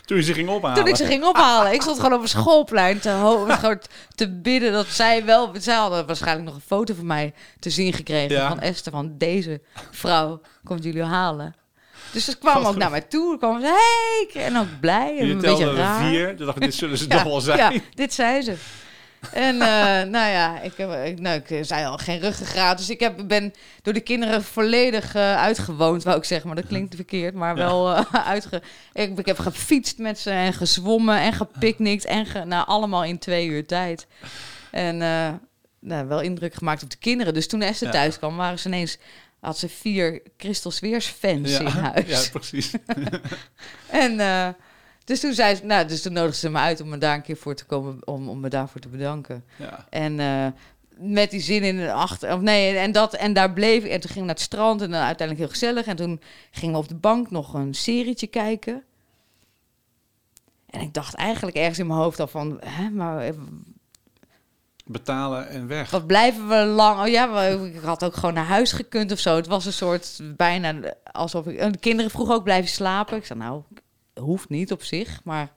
Toen je ze ging ophalen. Toen ik ze ging ophalen. Ik stond gewoon op een schoolplein te, te bidden dat zij wel... Zij hadden waarschijnlijk nog een foto van mij te zien gekregen. Ja. Van Esther, van deze vrouw komt jullie halen. Dus ze kwamen ook naar mij toe. Kwamen ze, hey! En ook blij en Je een beetje raar. vier. Toen dacht ik, dit zullen ze Ja, toch wel zijn. Ja, dit zei ze. En eh, nou ja, ik, heb, ik, nou, ik zei al geen ruggengraat. Dus ik heb, ben door de kinderen volledig eh, uitgewoond, wou ik zeggen. Maar dat klinkt verkeerd, maar wel eh, uitge... Ik, ik heb gefietst met ze en gezwommen en gepicnict. En ge, nou, allemaal in twee uur tijd. En eh, nou, wel indruk gemaakt op de kinderen. Dus toen Esther thuis kwam, waren ze ineens... had ze vier Sweers fans in huis. ja, precies. En eh, dus toen zei ze, nou, dus toen nodigde ze me uit om me daar een keer voor te komen, om, om me daarvoor te bedanken. ja. En eh, met die zin in de achter, of nee, en dat en daar bleef ik. En toen ging ik naar het strand en dan uiteindelijk heel gezellig. En toen gingen we op de bank nog een serietje kijken. En ik dacht eigenlijk ergens in mijn hoofd al van, hè, maar eh, Betalen en weg. wat blijven we lang? Oh ja, ik had ook gewoon naar huis gekund of zo. Het was een soort bijna alsof ik. en De kinderen vroegen ook blijven slapen. Ik zei nou, hoeft niet op zich, maar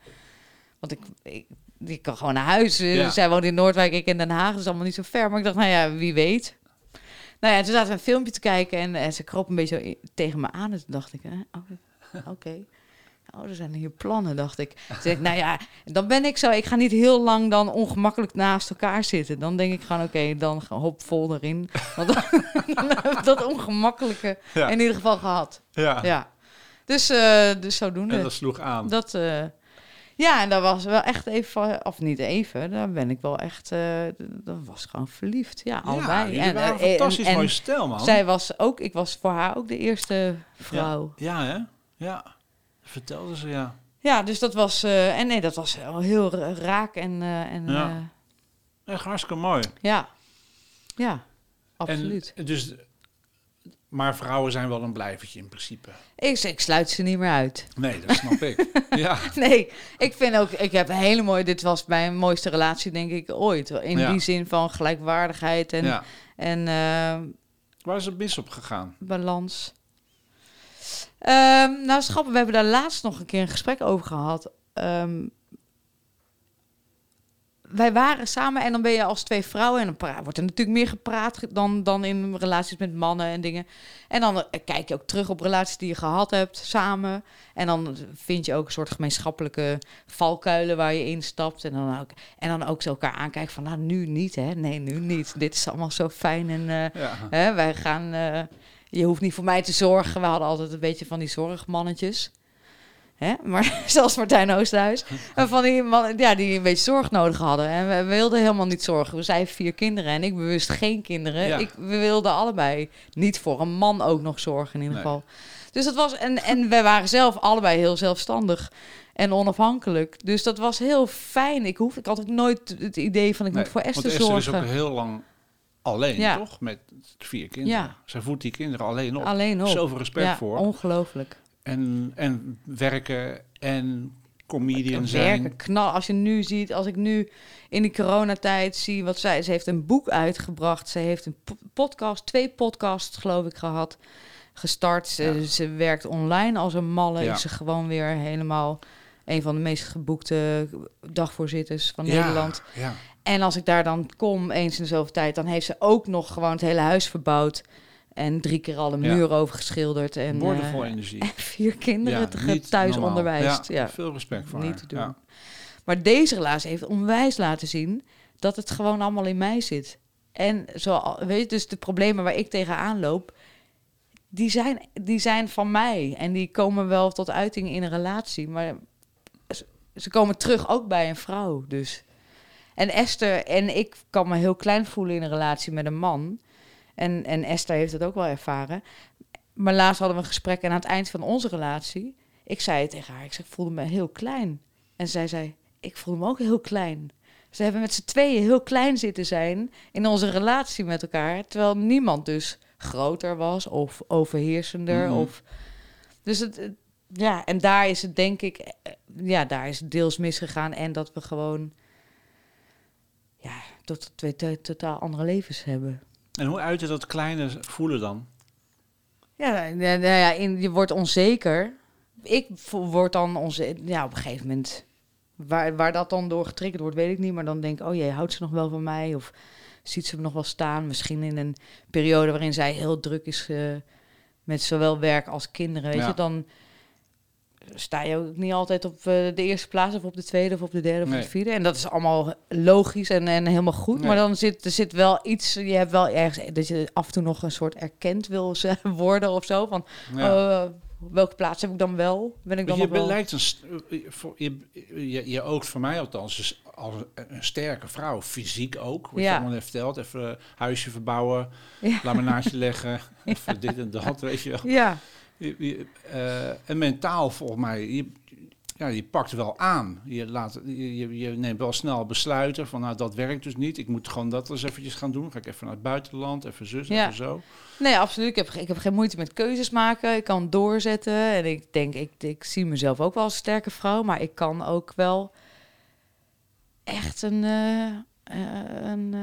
want ik, ik, ik kan gewoon naar huis. Eh, Ja. Zij woont in Noordwijk, ik in Den Haag, dat is allemaal niet zo ver. Maar ik dacht, nou ja, wie weet. Nou ja, toen zaten we een filmpje te kijken en, en ze kroop een beetje zo tegen me aan. En toen dacht ik, hè, oké. Oh, er zijn hier plannen, dacht ik. Toen zei ik, nou ja, dan ben ik zo. Ik ga niet heel lang dan ongemakkelijk naast elkaar zitten. Dan denk ik gewoon, oké, dan hop vol erin. Want dan, dan heb ik dat ongemakkelijke Ja. in ieder geval gehad. Ja. Ja. Dus, eh dus zodoende. En dat sloeg aan. Dat, eh, ja, en dat was wel echt even, of niet even, daar ben ik wel echt, eh dat was gewoon verliefd. Ja, allebei. Ja, een fantastisch en, mooi stel, man. zij was ook, ik was voor haar ook de eerste vrouw. Ja, hè? Ja. Vertelde ze, ja. Ja, dus dat was, en nee, dat was wel heel ra- raak en, en Ja. ja. Echt hartstikke mooi. ja. Ja, absoluut. En, dus, maar vrouwen zijn wel een blijvertje in principe. Ik, ik sluit ze niet meer uit. Nee, dat snap ik. Ja. Nee, ik vind ook, ik heb een hele mooie, dit was mijn mooiste relatie denk ik ooit. In Ja. die zin van gelijkwaardigheid en, ja. en eh, Waar is het mis op gegaan? balans. Ehm, nou, schappen, we hebben daar laatst nog een keer een gesprek over gehad. Ehm, wij waren samen en dan ben je als twee vrouwen en dan pra- wordt er natuurlijk meer gepraat ge- dan, dan in relaties met mannen en dingen. En dan eh, kijk je ook terug op relaties die je gehad hebt samen. En dan vind je ook een soort gemeenschappelijke valkuilen waar je instapt. En dan ook, en dan ook zo elkaar aankijken van, nou, nu niet, hè? Nee, nu niet. Dit is allemaal zo fijn en eh, Ja. Hè, wij gaan, eh, je hoeft niet voor mij te zorgen. We hadden altijd een beetje van die zorgmannetjes. Hè? Maar zelfs Martijn Oosterhuis. En van die mannen ja, die een beetje zorg nodig hadden. En we, we wilden helemaal niet zorgen. We zijn vier kinderen en ik bewust geen kinderen. Ja. Ik, we wilden allebei niet voor een man ook nog zorgen in ieder Nee. geval. Dus dat was, en, en wij waren zelf allebei heel zelfstandig en onafhankelijk. Dus dat was heel fijn. Ik, hoef, ik had ook nooit het idee van ik Nee, moet voor want Esther Esther zorgen. is ook heel lang alleen, Ja. toch? Met vier kinderen. Ja. Zij voedt die kinderen alleen op. Alleen op. Zoveel respect ja, voor. ongelooflijk. En, en werken en comedian En zijn. werken, knal. Als je nu ziet, als ik nu in die coronatijd zie wat zij... Ze heeft een boek uitgebracht. Ze heeft een po- podcast, twee podcasts geloof ik gehad, gestart. Ze, Ja. ze werkt online als een malle. Ja. Is ze gewoon weer helemaal een van de meest geboekte dagvoorzitters van Ja, Nederland. Ja. En als ik daar dan kom, eens in de zoveel tijd, dan heeft ze ook nog gewoon het hele huis verbouwd. En drie keer al een muur over geschilderd. En, Boordevol eh, energie. en vier kinderen Ja, thuis normaal. onderwijst. Ja, Ja. Veel respect voor Niet haar. te doen. Ja. Maar deze relatie heeft onwijs laten zien dat het gewoon allemaal in mij zit. En zo, weet je, dus de problemen waar ik tegenaan loop, die zijn, die zijn van mij. En die komen wel tot uiting in een relatie. Maar ze komen terug ook bij een vrouw. Dus. En Esther en ik kan me heel klein voelen in een relatie met een man. En, en Esther heeft het ook wel ervaren. Maar laatst hadden we een gesprek en aan het eind van onze relatie... Ik zei tegen haar, ik, voelde me heel klein. En zij zei, ik voelde me ook heel klein. Ze hebben met z'n tweeën heel klein zitten zijn in onze relatie met elkaar. Terwijl niemand dus groter was of overheersender. Mhm. Of... Dus het, het- ja, en daar is het denk ik, eh, ja, daar is het deels misgegaan. En dat we gewoon, ja, tot twee to- totaal andere levens hebben. En hoe uitte dat kleine voelen dan? Ja, nou ja, in, je wordt onzeker. Ik word dan onzeker. Ja, op een gegeven moment. Waar, waar dat dan door getriggerd wordt, weet ik niet. Maar dan denk ik, oh jee, houdt ze nog wel van mij? Of ziet ze me nog wel staan? Misschien in een periode waarin zij heel druk is eh, met zowel werk als kinderen. Weet Ja. je, dan sta je ook niet altijd op eh, de eerste plaats... of op de tweede of op de derde of Nee. de vierde. En dat is allemaal logisch en, en helemaal goed. Nee. Maar dan zit er zit wel iets... Je hebt wel ergens dat je af en toe nog een soort erkend wil worden of zo. Van, Ja. Oh, Welke plaats heb ik dan wel? Ben ik dan je wel... lijkt een, eh, je, je, je oogt voor mij althans dus als een, sterke vrouw, fysiek ook. Wat Ja. je allemaal heeft verteld. Even eh, huisje verbouwen, Ja. laminaatje leggen, even dit en dat, weet je wel. Ja, Je- eh, en mentaal volgens mij, je, ja, je pakt wel aan. Je, laat, je, je- neemt wel snel besluiten van nou dat werkt dus niet. Ik moet gewoon dat eens eventjes gaan doen. Ga ik even naar het buitenland, even zus, Ja. even zo. nee, absoluut. Ik heb, ik heb geen moeite met keuzes maken. Ik kan doorzetten. En ik denk, ik, ik zie mezelf ook wel als sterke vrouw. Maar ik kan ook wel echt een, eh, eh, een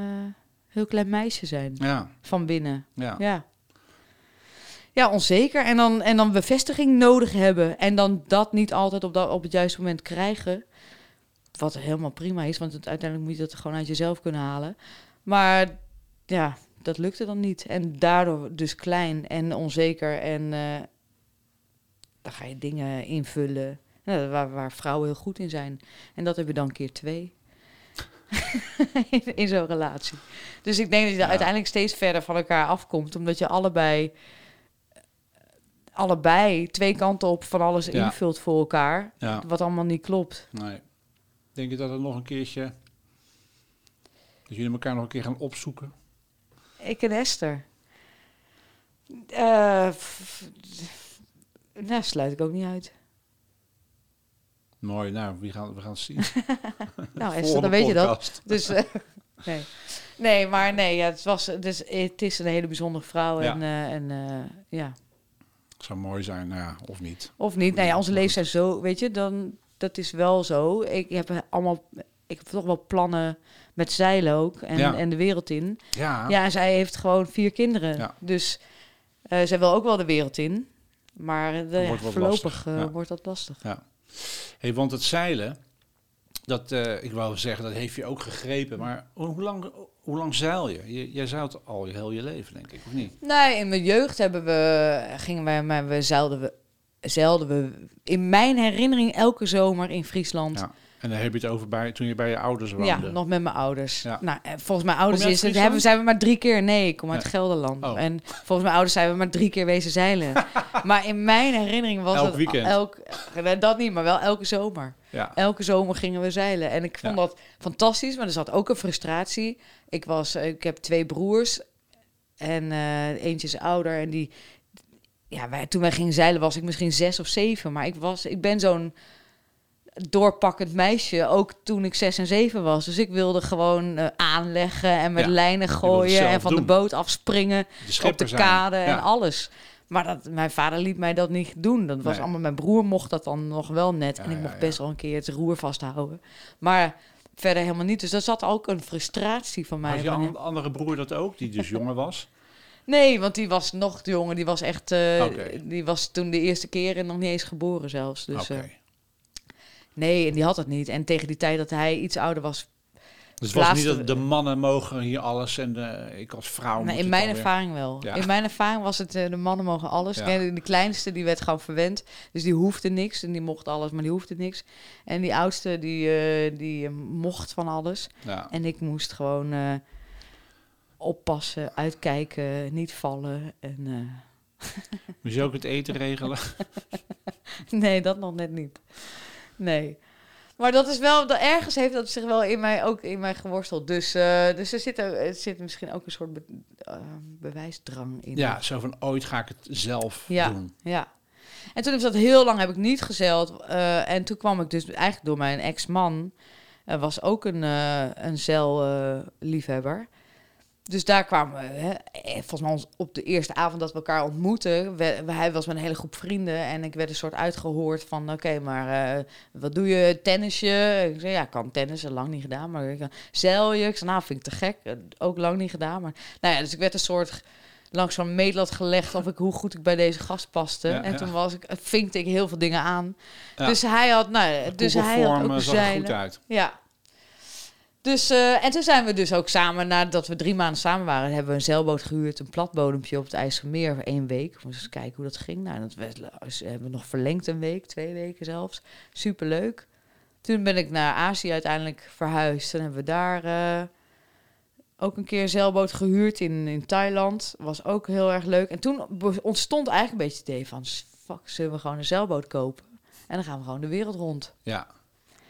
heel klein meisje zijn. Ja, Van binnen. ja. Ja. Ja, onzeker. En dan, en dan bevestiging nodig hebben. En dan dat niet altijd op, dat, op het juiste moment krijgen. Wat helemaal prima is, want het, uiteindelijk moet je dat gewoon uit jezelf kunnen halen. Maar ja, dat lukte dan niet. En daardoor dus klein en onzeker. En eh, dan ga je dingen invullen nou, waar, waar vrouwen heel goed in zijn. En dat heb je dan keer twee. in, in zo'n relatie. Dus ik denk dat je Ja. uiteindelijk steeds verder van elkaar afkomt. Omdat je allebei, allebei twee kanten op van alles Ja. invult voor elkaar. ja. Wat allemaal niet klopt. Nee. Denk je dat het nog een keertje... Dat jullie elkaar nog een keer gaan opzoeken? Ik en Esther. F- nou, sluit ik ook niet uit. Mooi, nou, wie gaan, we gaan zien. Nou, Esther, dan weet je dat. Dus eh, nee. nee, maar nee, ja, het, was, dus, het is een hele bijzondere vrouw. Ja. En, eh, en ja, Zou mooi zijn, nou ja, of niet. of niet. Nou ja, onze zijn zo, weet je, dan, dat is wel zo. Ik heb allemaal, ik heb toch wel plannen met zeilen ook en, Ja. en de wereld in. Ja, Ja, en zij heeft gewoon vier kinderen. Ja. Dus eh, zij wil ook wel de wereld in. Maar eh, ja, wordt wat voorlopig lastig, eh, ja. wordt dat lastig. Hey, want het zeilen, dat, ik wou zeggen, dat heeft je ook gegrepen. Maar hoe lang, hoe lang zeil je? je? Jij zeilt al je heel je leven, denk ik, of niet? Nee, in mijn jeugd hebben we, gingen wij, maar we zeilden we, zeilden we in mijn herinnering elke zomer in Friesland. Ja. En dan heb je het over bij, toen je bij je ouders Ja, woonde. nog met mijn ouders. Ja. Nou, en volgens mijn ouders is het, hebben, zijn we maar drie keer... Nee, ik kom uit Ja. Gelderland. Oh. En volgens mijn ouders zijn we maar drie keer wezen zeilen. maar in mijn herinnering was Elk het... weekend. Elk, nee, dat niet, maar wel elke zomer. Ja. Elke zomer gingen we zeilen. En ik vond Ja. dat fantastisch, maar er zat ook een frustratie. Ik, was, ik heb twee broers en eh, eentje is ouder. En die, ja, wij, toen wij gingen zeilen was ik misschien zes of zeven. Maar ik, was, ik ben zo'n doorpakkend meisje, ook toen ik zes en zeven was. Dus ik wilde gewoon eh, aanleggen en met Ja, lijnen gooien en van doen. de boot afspringen De op de zijn. kade en Ja. alles. Maar dat, mijn vader liet mij dat niet doen. Dat was Nee. allemaal, mijn broer mocht dat dan nog wel net. Ja, en ik mocht ja. best wel een keer het roer vasthouden. Maar verder helemaal niet. Dus dat zat ook een frustratie van mij. Had je an- andere broer dat ook, die dus jonger was? Nee, want die was nog te jongen. Die was echt... Oké. Die was toen de eerste keer en nog niet eens geboren zelfs. Dus Oké. eh, nee, en die had het niet. En tegen die tijd dat hij iets ouder was... Dus het was niet dat de mannen mogen hier alles en de, ik als vrouw moet Nee, in mijn weer- ervaring wel. Ja. In mijn ervaring was het, eh, de mannen mogen alles. Ja. De kleinste, die werd gewoon verwend. Dus die hoefde niks. En die mocht alles, maar die hoefde niks. En die oudste, die, eh, die eh, mocht van alles. Ja. En ik moest gewoon oppassen, uitkijken, niet vallen. En, Moest je ook het eten regelen? nee, dat nog net niet. Nee. Maar dat is wel, dat ergens heeft dat zich wel in mij ook in mij geworsteld. Dus, eh, dus er, zit, er, zit misschien ook een soort be- eh, bewijsdrang in. Ja, zo van ooit ga ik het zelf Ja. doen. Ja. En toen heb ik dat heel lang heb ik niet gezeild. eh, en toen kwam ik dus eigenlijk door mijn ex-man. was ook een, een zeilliefhebber. Dus daar kwamen we, hè, eh, volgens mij ons- op de eerste avond dat we elkaar. We, we- hij was met een hele groep vrienden. En ik werd een soort uitgehoord van, oké, maar eh, wat doe je? Tennisje? Ik zei, ja, ik kan tennissen, lang niet gedaan. Maar ik zeil je? Ik zei, nou, vind ik te gek. Eh, Ook lang niet gedaan. Maar, nou ja, dus ik werd een soort langs zo'n meetlat gelegd of ik hoe goed ik bij deze gast paste. Ja, en ja. toen was ik, vinkte ik heel veel dingen aan. Ja. Dus hij had, nou, dus hij had ook zag er goed uit. Ja. Dus, eh, en toen zijn we dus ook samen, nadat we drie maanden samen waren, hebben we een zeilboot gehuurd, een platbodempje op het IJsselmeer voor één week. Om eens kijken hoe dat ging. Nou, dat werd, dus hebben we nog verlengd een week, twee weken zelfs. Superleuk. Toen ben ik naar Azië uiteindelijk verhuisd. En hebben we daar eh, ook een keer een zeilboot gehuurd in, in Thailand. Was ook heel erg leuk. En toen ontstond eigenlijk een beetje het idee van... fuck, zullen we gewoon een zeilboot kopen? En dan gaan we gewoon de wereld rond. Ja,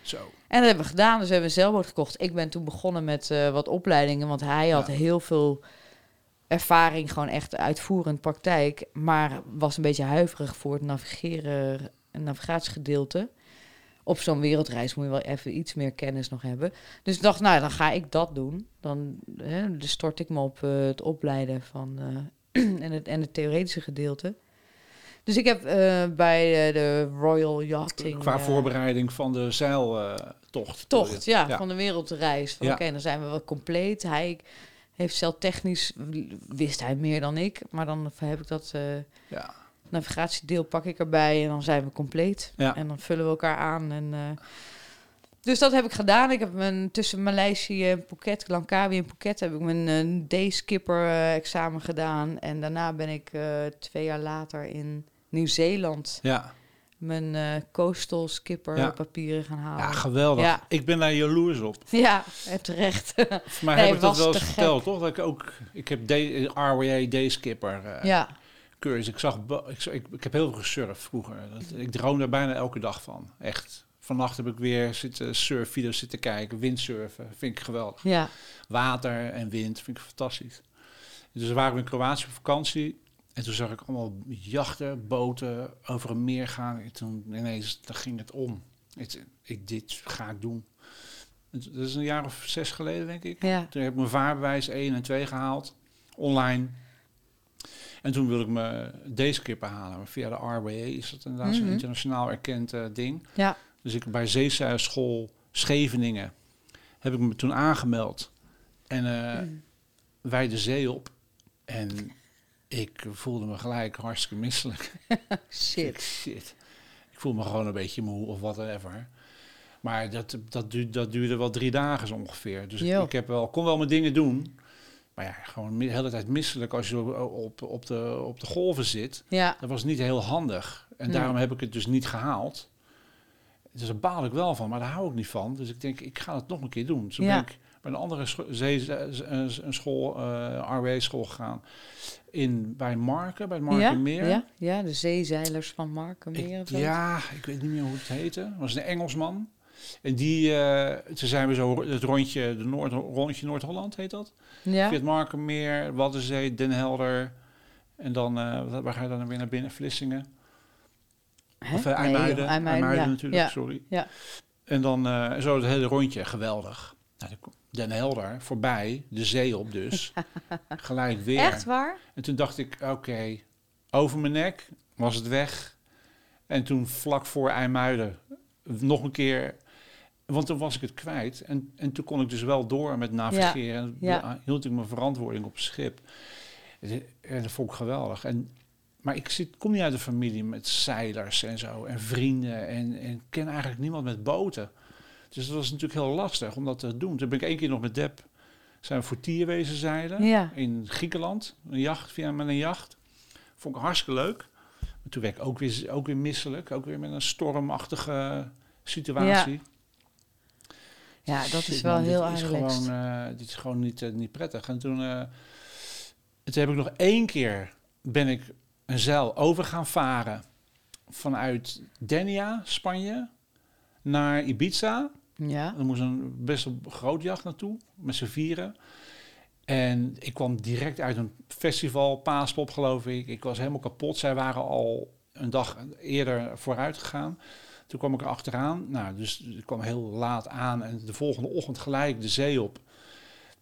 zo. En dat hebben we gedaan. Dus we hebben een zeilboot gekocht. Ik ben toen begonnen met eh, wat opleidingen, want hij had Ja. heel veel ervaring, gewoon echt uitvoerend praktijk, maar was een beetje huiverig voor het navigeren, navigatiegedeelte. Op zo'n wereldreis moet je wel even iets meer kennis nog hebben. Dus ik dacht, nou, dan ga ik dat doen. Dan hè, dus stort ik me op eh, het opleiden van eh, en, het, en het theoretische gedeelte. Dus ik heb eh, bij eh, de Royal Yachting... Qua eh, voorbereiding van de zeiltocht. tocht, ja, Ja. van de wereldreis. Van, Ja. Oké, dan zijn we wel compleet. Hij heeft zelf technisch, wist hij meer dan ik. Maar dan heb ik dat Ja. navigatiedeel pak ik erbij en dan zijn we compleet. Ja. En dan vullen we elkaar aan. En, dus dat heb ik gedaan. Ik heb mijn, tussen Maleisië en Phuket, Langkawi en Phuket, heb ik mijn eh, day-skipper eh, examen gedaan. En daarna ben ik twee jaar later in Nieuw-Zeeland Ja. mijn eh, coastal skipper Ja. papieren gaan halen. ja, geweldig. Ja. Ik ben daar jaloers op. Ja, en terecht. Voor mij Nee, heb ik dat wel eens verteld, toch? Dat ik ook... Ik heb D- RWA Dayskipper eh ja, cursus. Ik, zag, ik, ik, ik heb heel veel gesurfd vroeger. Dat, ik droom daar bijna elke dag van. Echt. Vannacht heb ik weer zitten surfvideo's zitten kijken. Windsurfen. Vind ik geweldig. ja, Water en wind vind ik fantastisch. Dus we waren in Kroatië op vakantie. En toen zag ik allemaal jachten, boten over een meer gaan. En toen ineens, daar ging het om. Het, ik, dit ga ik doen. Dat is een jaar of zes geleden, denk ik. ja. Toen heb ik mijn vaarbewijs 1 en 2 gehaald, online. En toen wilde ik mijn D-skipper halen. Maar via de RWA is dat inderdaad zo'n Mhm. internationaal erkend eh, ding. Ja, Dus ik bij Zeezeilschool Scheveningen heb ik me toen aangemeld. En Mm. wij de zee op. En ik voelde me gelijk hartstikke misselijk. shit. Ik, shit. Ik voel me gewoon een beetje moe of whatever. Maar dat, dat, du- dat duurde wel drie dagen ongeveer. Dus ik, heb wel, kon wel mijn dingen doen. Maar ja, gewoon de hele tijd misselijk als je op, op, op, de, op de golven zit. Ja, Dat was niet heel handig. En Nee. daarom heb ik het dus niet gehaald. Dus daar baal ik wel van, maar daar hou ik niet van. Dus ik denk, ik ga het nog een keer doen. Toen Ja. ben ik bij een andere scho- zee, een school, eh RW-school gegaan. In, bij Marken, bij het Markenmeer. ja, ja, de zeezeilers van Markenmeer. Ik- ja, ik weet niet meer hoe het heette. Was een Engelsman. En die, eh toen zijn we zo het rondje, de Noord, rondje Noord-Holland heet dat. ja. Via het Markenmeer, Waddenzee, Den Helder. En dan, eh, waar ga je dan weer naar binnen? Vlissingen. Hè? Of uh, IJmuiden. IJmuiden, IJmuiden ja. natuurlijk, Ja. sorry. Ja. En dan zo het hele rondje, geweldig. Nou, Den Helder, voorbij, de zee op dus. Gelijk weer. Echt waar? En toen dacht ik, oké, over mijn nek was het weg. En toen vlak voor IJmuiden nog een keer, want toen was ik het kwijt. En, en toen kon ik dus wel door met navigeren. En ja. hield ik mijn verantwoording op het schip. En dat vond ik geweldig. En, maar ik zit, kom niet uit een familie met zeilers en zo. En vrienden. En, en ken eigenlijk niemand met boten. Dus dat was natuurlijk heel lastig om dat te doen. Toen ben ik één keer nog met Deb, zijn we voor Tierwezen zeilen Ja. in Griekenland. Een jacht, via met een jacht. Vond ik hartstikke leuk. Maar toen werd ik ook weer, ook weer misselijk. Ook weer met een stormachtige situatie. Ja, dat is wel man, heel dit gewoon, eh, Dit is gewoon niet, eh, niet prettig. En toen, toen heb ik nog één keer ben ik een zeil over gaan varen vanuit Denia, Spanje, naar Ibiza. Ja. Er moest een best wel groot jacht naartoe, met z'n vieren. En ik kwam direct uit een festival, Paaspop geloof ik. Ik was helemaal kapot. Zij waren al een dag eerder vooruit gegaan. Toen kwam ik er achteraan. Nou, dus ik kwam heel laat aan en de volgende ochtend gelijk de zee op.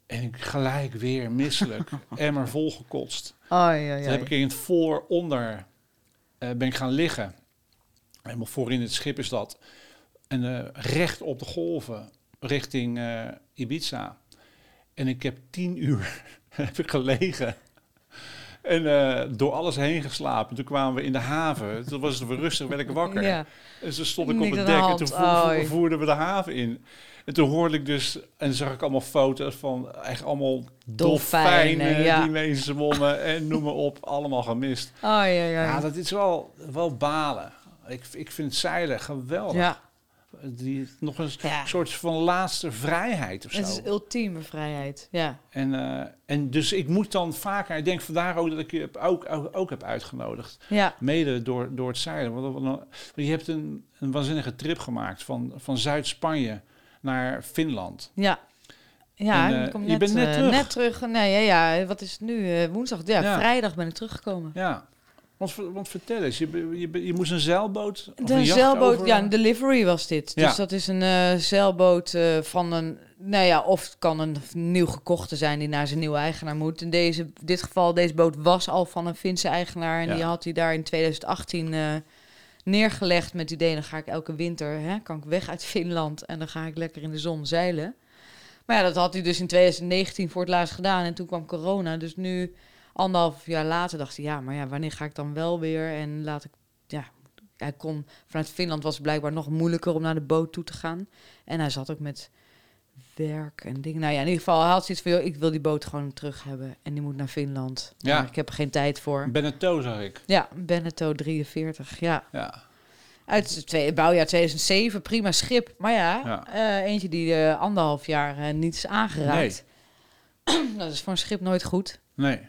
En ik gelijk weer misselijk, emmer volgekotst. Oh, ja, ja. Toen heb ik in het voor-onder eh, ben ik gaan liggen. Helemaal voorin het schip is dat. En eh, recht op de golven richting eh, Ibiza. En ik heb tien uur heb ik gelegen. En eh, door alles heen geslapen. Toen kwamen we in de haven. Toen was het weer rustig, werd ik wakker. Ja. En toen stond ik op het de dek en toen voer- voerden we de haven in. En toen hoorde ik dus, en zag ik allemaal foto's van echt allemaal Dolfijnen, dolfijnen ja. die mee zwommen en noem maar op, allemaal gemist. Oh, ja, ja. Ja, dat is wel, wel balen. Ik, ik vind zeilen geweldig. ja. Die, nog een Ja. soort van laatste vrijheid of zo. Het is ultieme vrijheid. Ja. En, eh, en dus ik moet dan vaker, ik denk vandaar ook dat ik je ook, ook, ook heb uitgenodigd. Ja. Mede door, door het zeilen. Want, want- want je hebt een, een waanzinnige trip gemaakt van, van Zuid-Spanje naar Finland. Ja. Ja, En, eh, ik kom je net, bent net eh, terug. net terug. Nee, ja, ja, wat is het nu? Woensdag. Ja, Ja. vrijdag ben ik teruggekomen. Ja, want, want vertel eens, je, je, je moest een zeilboot... of De een jacht zeilboot, over- ja, een delivery was dit. Ja. Dus dat is een eh, zeilboot eh, van een, nou ja, of het kan een nieuw gekochte zijn die naar zijn nieuwe eigenaar moet. In deze, dit geval, deze boot was al van een Finse eigenaar en Ja. die had hij daar in 2018 eh, neergelegd met het idee, dan ga ik elke winter, hè, kan ik weg uit Finland en dan ga ik lekker in de zon zeilen. Maar ja, dat had hij dus in 2019 voor het laatst gedaan en toen kwam corona. Dus nu, anderhalf jaar later, dacht hij, ja, maar ja, wanneer ga ik dan wel weer en laat ik, ja, hij kon vanuit Finland was het blijkbaar nog moeilijker om naar de boot toe te gaan. En hij zat ook met werk en dingen. Nou ja, in ieder geval, hij had zoiets van, ik wil die boot gewoon terug hebben. En die moet naar Finland. Ja. Maar ik heb er geen tijd voor. Beneteau zag ik. Ja, Beneteau 43, ja. Ja, Uit het bouwjaar 2007, prima schip. Maar ja, Ja. eh, eentje die eh, anderhalf jaar eh, niet is aangeraakt. Dat is voor een schip nooit goed. nee.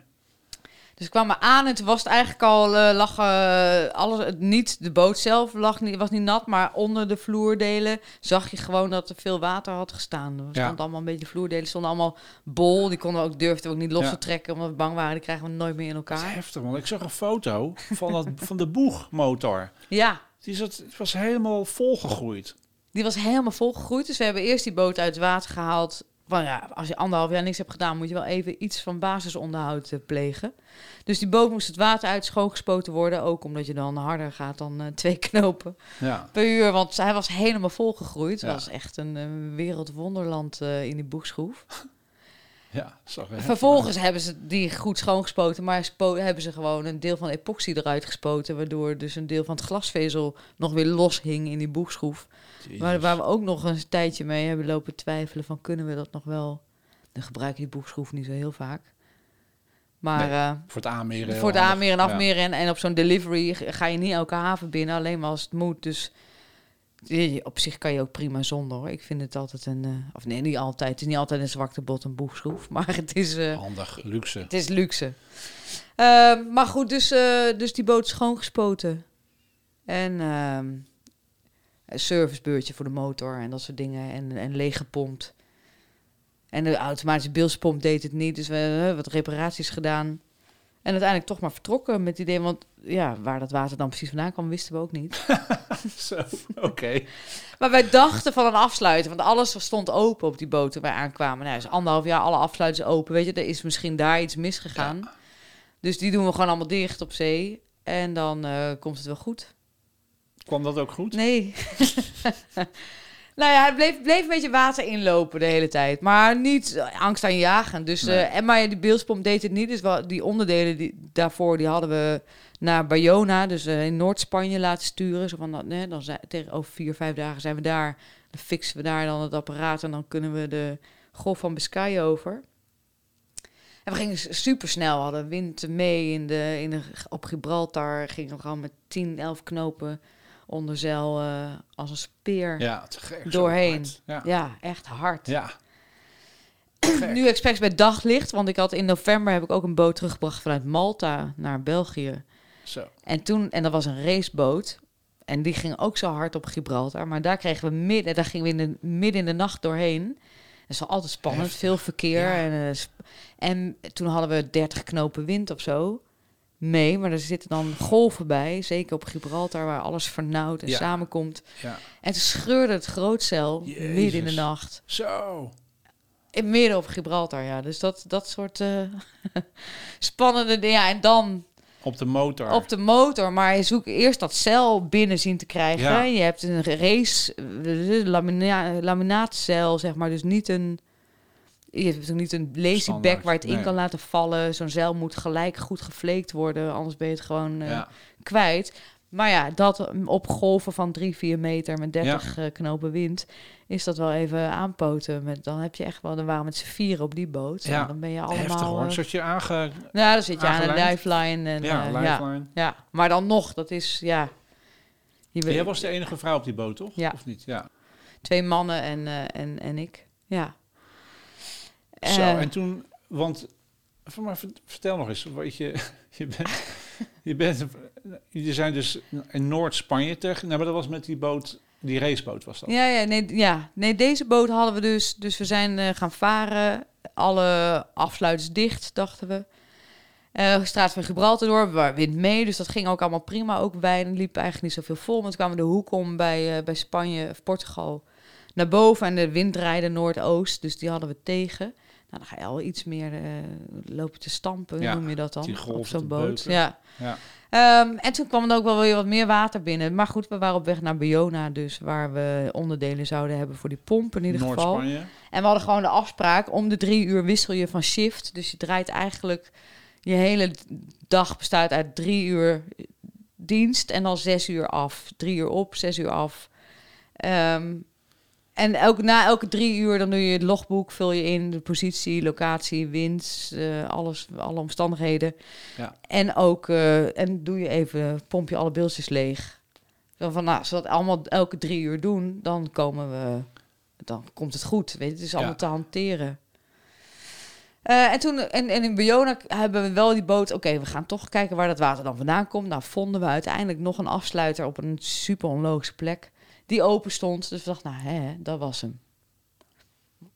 Dus ik kwam me aan en toen was het eigenlijk al, eh, lag eh, alles, het niet, de boot zelf lag niet, was niet nat, maar onder de vloerdelen zag je gewoon dat er veel water had gestaan. Er Ja. stond allemaal een beetje vloerdelen, stonden allemaal bol, die konden ook, durfden ook niet los Ja. te trekken, omdat we bang waren, die krijgen we nooit meer in Dat is elkaar. heftig, want ik zag een foto van, dat, van de boegmotor. Ja, Die zat, het was helemaal volgegroeid. die was helemaal volgegroeid, dus we hebben eerst die boot uit het water gehaald. Van ja, als je anderhalf jaar niks hebt gedaan, moet je wel even iets van basisonderhoud eh, plegen. Dus die boot moest het water uit schoongespoten worden, ook omdat je dan harder gaat dan eh, twee knopen. Ja, per uur, want hij was helemaal volgegroeid. Het Ja. was echt een, eh, wereldwonderland in die boegschroef. Ja. Zag heftig Vervolgens hebben ze die goed schoongespoten, maar hebben ze gewoon een deel van de epoxy eruit gespoten, waardoor dus een deel van het glasvezel nog weer los hing in die boegschroef. Waar, waar we ook nog een tijdje mee hebben lopen twijfelen van kunnen we dat nog wel? Dan gebruik je die boegschroef niet zo heel vaak. Maar Nee, eh, Voor het aanmeren. voor het aanmeren en Ja. afmeren en, en op zo'n delivery ga je niet elke haven binnen, alleen maar als het moet. Dus op zich kan je ook prima zonder hoor. Ik vind het altijd een, eh, of nee, niet altijd. Het is niet altijd een zwakte bot, een boegschroef, maar het is, eh, Handig, luxe. het is luxe. Ehm, maar goed, dus, eh, dus die boot schoongespoten. En ehm, een servicebeurtje voor de motor en dat soort dingen. En, en leeggepompt. En de automatische beelspomp deed het niet. Dus we hebben wat reparaties gedaan. En uiteindelijk toch maar vertrokken met het idee. Want ja, waar dat water dan precies vandaan kwam, wisten we ook niet. Zo, oké. Maar wij dachten van een afsluiten, want alles stond open op die boot toen wij aankwamen. Nou, is anderhalf jaar alle afsluiters open, weet je. Er is misschien daar iets misgegaan. Dus die doen we gewoon allemaal dicht op zee. En dan eh, komt het wel goed. Kwam dat ook goed? Nee. nou ja, het bleef, bleef een beetje water inlopen de hele tijd. Maar niet eh, angst aan jagen. Dus, Nee. eh, en maar die beelspomp deed het niet. Dus wel, die onderdelen die, daarvoor die hadden we naar Bayona, dus eh, in Noord-Spanje laten sturen. Zo van, nou, nee, dan zijn, tegen over vier, vijf dagen zijn we daar. Dan fixen we daar dan het apparaat en dan kunnen we de golf van Biscay over. En we gingen super snel, hadden wind mee in de, in de, op Gibraltar. Gingen we gewoon met 10, 11 knopen onder zeil eh, als een speer. Ja, Ja, Doorheen. hard. Ja. echt hard. ja. Nu expres bij daglicht, want ik had in november heb ik ook een boot teruggebracht vanuit Malta naar België. Zo. En toen, en dat was een raceboot. En die ging ook zo hard op Gibraltar. Maar daar kregen we midden, daar gingen we in de, midden in de nacht doorheen. Dat is wel altijd spannend, Heftig. veel verkeer. Ja. En, eh, en toen hadden we 30 knopen wind of zo mee. Maar er zitten dan golven bij, zeker op Gibraltar, waar alles vernauwt en Ja. samenkomt. Ja. En toen scheurde het grootzeil midden in de nacht. Zo. In midden op Gibraltar, ja. Dus dat, dat soort eh, spannende dingen. Ja, en dan Op de motor. op de motor, maar je zoekt eerst dat cel binnen zien te krijgen. Ja. Je hebt een race, eh, lamina laminaatcel, zeg maar, dus niet een... Je hebt ook niet een lazy Standaard, back waar je het in nee. kan laten vallen. Zo'n zeil moet gelijk goed gefleekt worden, anders ben je het gewoon eh, ja. kwijt. Maar ja, dat op golven van 3, 4 meter met 30 eh, knopen wind, is dat wel even aanpoten. Met, dan heb je echt wel, dan waren met z'n vieren op die boot. Ja, En dan ben je allemaal... Heftig hoor. eh, Zat je aange... nou, dan zit je aan een lifeline. En, Ja, ja, lifeline. ja, maar dan nog, dat is ja. Jij was de enige vrouw op die boot, toch? Ja. Of niet? Ja. Twee mannen en, en, en ik. Ja. Zo, Eh, en toen, want, maar vert- vertel nog eens, weet je, je bent, je bent, je zijn dus in Noord-Spanje terecht, nou, maar dat was met die boot, die raceboot was dat. Ja, ja, nee, ja, nee, deze boot hadden we dus. Dus we zijn eh, gaan varen. Alle afsluiters dicht, dachten we. Eh straat van Gibraltar door, waar wind mee. Dus dat ging ook allemaal prima. Ook wijn liep eigenlijk niet zoveel vol. Maar toen kwamen we de hoek om bij, eh, bij Spanje of Portugal naar boven. En de wind draaide noordoost. Dus die hadden we tegen. Nou, dan ga je al iets meer eh, lopen te stampen, Ja, noem je dat dan? op zo'n boot. Ja. Ja. Ehm, en toen kwam er ook wel weer wat meer water binnen. Maar goed, we waren op weg naar Bayona, dus waar we onderdelen zouden hebben voor die pomp in ieder geval. Noord-Spanje. En we hadden gewoon de afspraak, om de drie uur wissel je van shift. Dus je draait eigenlijk, je hele dag bestaat uit drie uur dienst en dan zes uur af. Drie uur op, zes uur af. Ehm, en elke, na elke drie uur dan doe je het logboek, vul je in de positie, locatie, winst, eh, alles, alle omstandigheden. Ja. En ook, eh, en doe je even, pomp je alle beeldjes leeg. Zo van, nou, als we dat allemaal elke drie uur doen, dan komen we, dan komt het goed. Weet je, het is allemaal Ja. te hanteren. Eh, en toen, en, en in Bayona hebben we wel die boot. Oké, we gaan toch kijken waar dat water dan vandaan komt. Nou, vonden we uiteindelijk nog een afsluiter op een super onlogische plek. Die open stond. Dus we dachten, nou, hè, dat was hem.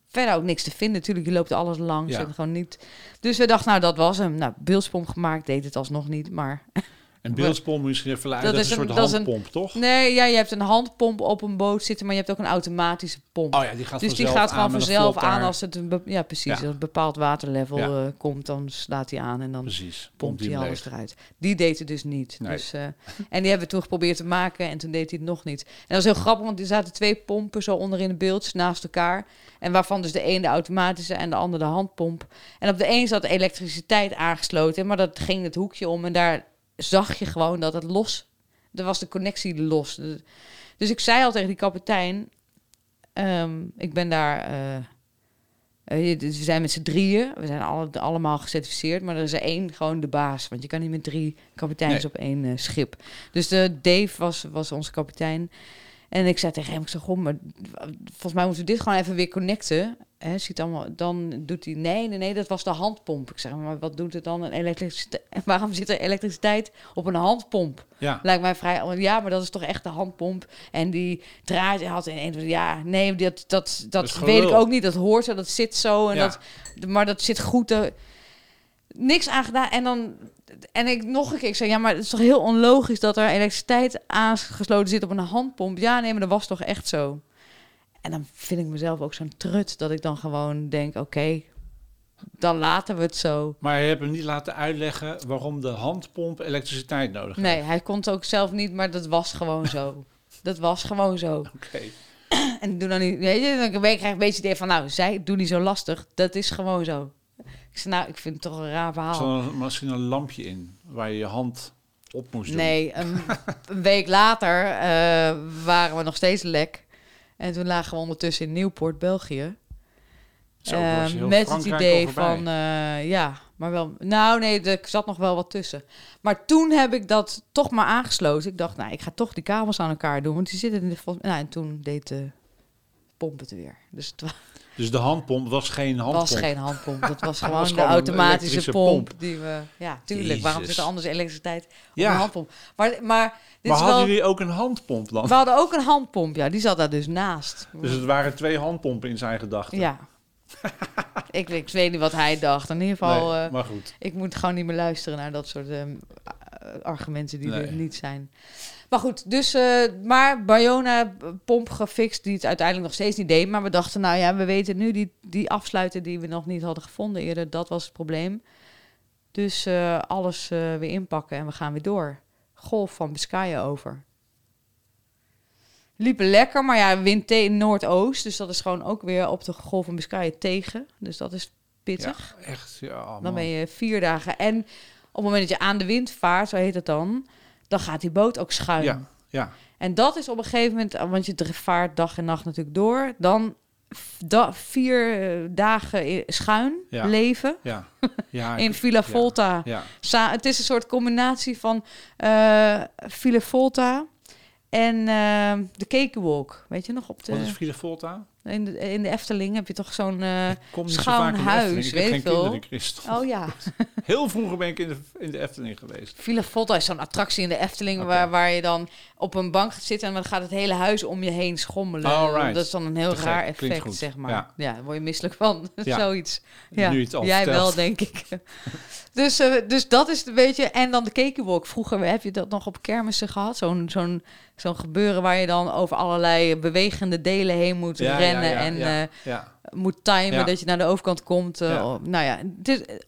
Verder ook niks te vinden. Natuurlijk, je loopt alles langs Ja. en gewoon niet. Dus we dachten, nou, dat was hem. Nou, beeldspomp gemaakt, deed het alsnog niet. Maar En beeldspomp misschien even Dat dat, dat is een een- soort een- handpomp, toch? nee, ja, je hebt een handpomp op een boot zitten, maar je hebt ook een automatische pomp. Oh ja, die gaat Dus die gaat gewoon een vanzelf aan als het een, ja, precies, Ja. als een bepaald waterlevel Ja. eh, komt, dan slaat hij aan en dan Precies. pompt hij alles leeg. eruit. Die deed het dus niet. Nee. Dus, eh, en die hebben we toen geprobeerd te maken en toen deed hij het nog niet. En dat was heel grappig, want er zaten twee pompen zo onder in de beeld naast elkaar. En waarvan dus de een de automatische en de ander de handpomp. En op de een zat elektriciteit aangesloten, maar dat ging het hoekje om en daar zag je gewoon dat het los, er was de connectie los. Dus ik zei al tegen die kapitein, ehm, ik ben daar... dus we zijn met z'n drieën. We zijn alle, allemaal gecertificeerd. Maar er is er één gewoon de baas. Want je kan niet met drie kapiteins Nee. op één eh, schip. Dus de Dave was, was onze kapitein. En ik zei tegen hem, ik zeg, goh, maar volgens mij moeten we dit gewoon even weer connecten. Hè, ziet allemaal, dan doet hij, nee, nee, nee, dat was de handpomp. Ik zeg, maar wat doet het dan? Een elektriciteit? Waarom zit er elektriciteit op een handpomp? Ja, Lijkt mij vrij. Ja, maar dat is toch echt de handpomp. En die draait had in een. Ja, nee, dat, dat, dat, weet ik ook niet. Dat hoort zo, dat zit zo. En Ja. dat, maar dat zit goed. eh, niks aan gedaan. En dan. En ik nog een keer, ik zei, ja, maar het is toch heel onlogisch dat er elektriciteit aangesloten zit op een handpomp. Ja, nee, maar dat was toch echt zo. En dan vind ik mezelf ook zo'n trut dat ik dan gewoon denk, oké, dan laten we het zo. maar je hebt hem niet laten uitleggen waarom de handpomp elektriciteit nodig Nee, heeft. hij kon het ook zelf niet, maar dat was gewoon zo. Dat was gewoon zo. Oké. En doe dan niet, weet je, dan krijg je een beetje het idee van, nou, zij doe niet zo lastig. Dat is gewoon zo. Ik zei, nou, ik vind het toch een raar Er verhaal. zat er misschien een lampje in waar je je hand op moest doen. Nee, een, een week later eh, waren we nog steeds lek. En toen lagen we ondertussen in Nieuwpoort, België. Zo, was Eh, met het idee van, eh, ja, maar wel... Nou nee, er zat nog wel wat tussen. Maar toen heb ik dat toch maar aangesloten. Ik dacht, nou, ik ga toch die kabels aan elkaar doen. Want die zitten in de... Nou, en toen deed de pomp het weer. Dus het wa- Dus de handpomp was geen handpomp. was geen handpomp. Dat was gewoon was de gewoon automatische pomp, pomp. die we... Ja, tuurlijk. Waarom zit er anders elektriciteit op Ja. een handpomp? Maar, maar dit Maar is hadden wel... jullie ook een handpomp dan? We hadden ook een handpomp, ja. Die zat daar dus naast. Dus het waren twee handpompen in zijn gedachten. Ja. ik, ik weet niet wat hij dacht. In ieder geval... Nee, eh, maar goed. Ik moet gewoon niet meer luisteren naar dat soort ehm, eh, argumenten die Nee. er niet zijn. Maar goed, dus, eh, maar Bayona eh, pomp gefixt, die het uiteindelijk nog steeds niet deed. Maar we dachten, nou ja, we weten nu die, die afsluiter die we nog niet hadden gevonden eerder, dat was het probleem. Dus eh, alles eh, weer inpakken en we gaan weer door. Golf van Biscayen over. Liepen lekker, maar ja, wind te- noordoost. Dus dat is gewoon ook weer op de golf van Biscayen tegen. Dus dat is pittig. Ja, echt. Ja, man. Dan ben je vier dagen. En het moment dat je aan de wind vaart, zo heet het dan, dan gaat die boot ook schuin. Ja, ja. En dat is op een gegeven moment, want je vaart dag en nacht natuurlijk door, dan da- vier eh, dagen schuin Ja. leven ja. ja in Villa Volta. Ja, het is een soort combinatie van eh Villa Volta, En ehm, de Cakewalk, weet je nog? Op de, Wat is Villa Volta? In, de, in de Efteling heb je toch zo'n... Ik de huis. Ik weet kinderen, Christel. oh ja, Heel vroeger ben ik in de, in de Efteling geweest. Villa Volta is zo'n attractie in de Efteling... Waar, waar je dan op een bank gaat zitten... en dan gaat het hele huis om je heen schommelen. Alright. Dat is dan een heel raar effect, zeg maar. Ja. Ja, daar word je misselijk van. Ja. Zoiets. Ja. Nu Jij vertelt. wel, denk ik. dus, eh, dus dat is een beetje... En dan de cakewalk. Vroeger heb je dat nog op kermissen gehad. Zo'n zo'n zo'n gebeuren waar je dan over allerlei bewegende delen heen moet Ja, rennen. en eh, moet timen dat je naar de overkant komt. eh, Ja. Nou ja,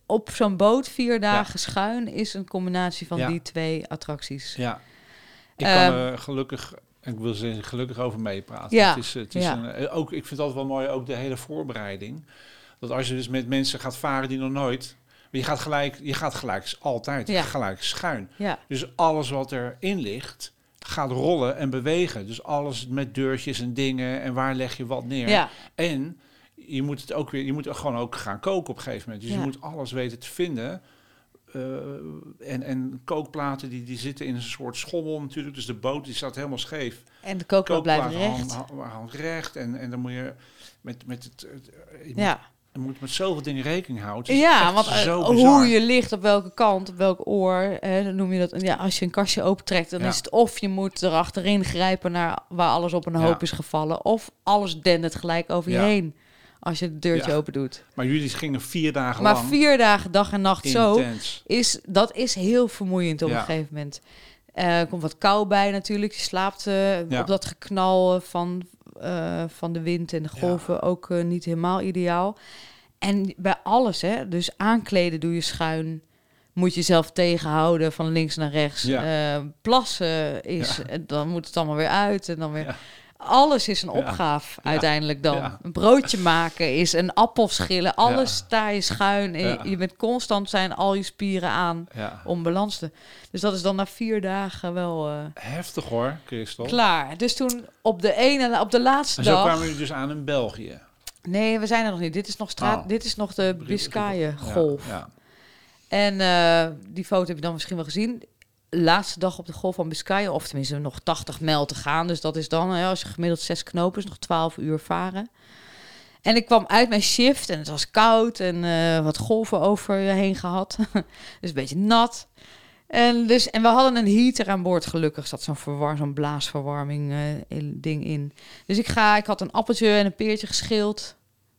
op zo'n boot vier dagen schuin is een combinatie van die twee attracties. Ja. Ik Ehm, kan er gelukkig, ik wil zeggen, gelukkig over meepraten. Ja, Het is, het is ja. een, eh, ook, ik vind altijd wel mooi, ook de hele voorbereiding. Dat als je dus met mensen gaat varen die nog nooit... Je gaat gelijk, je gaat gelijk altijd Ja. gelijk schuin. Ja, Dus alles wat erin ligt, gaat rollen en bewegen. Dus alles met deurtjes en dingen en waar leg je wat neer. ja. En je moet het ook weer, je moet gewoon ook gaan koken op een gegeven moment. Dus je moet alles weten te vinden. Eh, en, en kookplaten die, die zitten in een soort schommel natuurlijk. Dus de boot die staat helemaal scheef. en de kookplaat blijft recht. hand- hand- hand recht. En, en dan moet je met, met het. Ja. je moet met zoveel dingen rekening houden. Ja, want eh, hoe je ligt, op welke kant, op welk oor, hè, dan noem je dat. Ja, als je een kastje opentrekt, dan Ja. is het of je moet er achterin grijpen naar waar alles op een Ja. hoop is gevallen, of alles dendert gelijk over Ja. je heen als je het deurtje Ja. open doet. Maar jullie gingen vier dagen Maar lang. vier dagen dag en nacht zo, is, dat is heel vermoeiend op Ja. een gegeven moment. Er komt wat kou bij natuurlijk. Je slaapt eh, Ja. op dat geknal eh, van, van de wind en de golven ook niet helemaal ideaal. En bij alles, hè. Dus aankleden doe je schuin. Moet je jezelf tegenhouden van links naar rechts. Plassen is, dan moet het allemaal weer uit. En dan weer... Alles is een opgave Ja. uiteindelijk dan. Ja. Een broodje maken is een appel schillen. Alles Ja. sta je schuin. En. Je bent constant zijn al je spieren aan om balans te... Dus dat is dan na vier dagen wel eh, Heftig hoor, Christel. klaar. Dus toen op de ene, op de laatste En zo dag... kwamen jullie dus aan in België. Nee, we zijn er nog niet. Dit is nog straat. Oh. Dit is nog de Biscayen-golf. En eh, die foto heb je dan misschien wel gezien. Laatste dag op de golf van Biscayen, of tenminste nog 80 mijl te gaan. Dus dat is dan, als je gemiddeld zes knopen is, nog 12 uur varen. En ik kwam uit mijn shift en het was koud en eh, wat golven over je heen gehad. dus een beetje nat. En, dus, en we hadden een heater aan boord, gelukkig zat zo'n verwar, zo'n blaasverwarming eh, in- ding in. Dus ik ga, ik had een appeltje en een peertje geschild.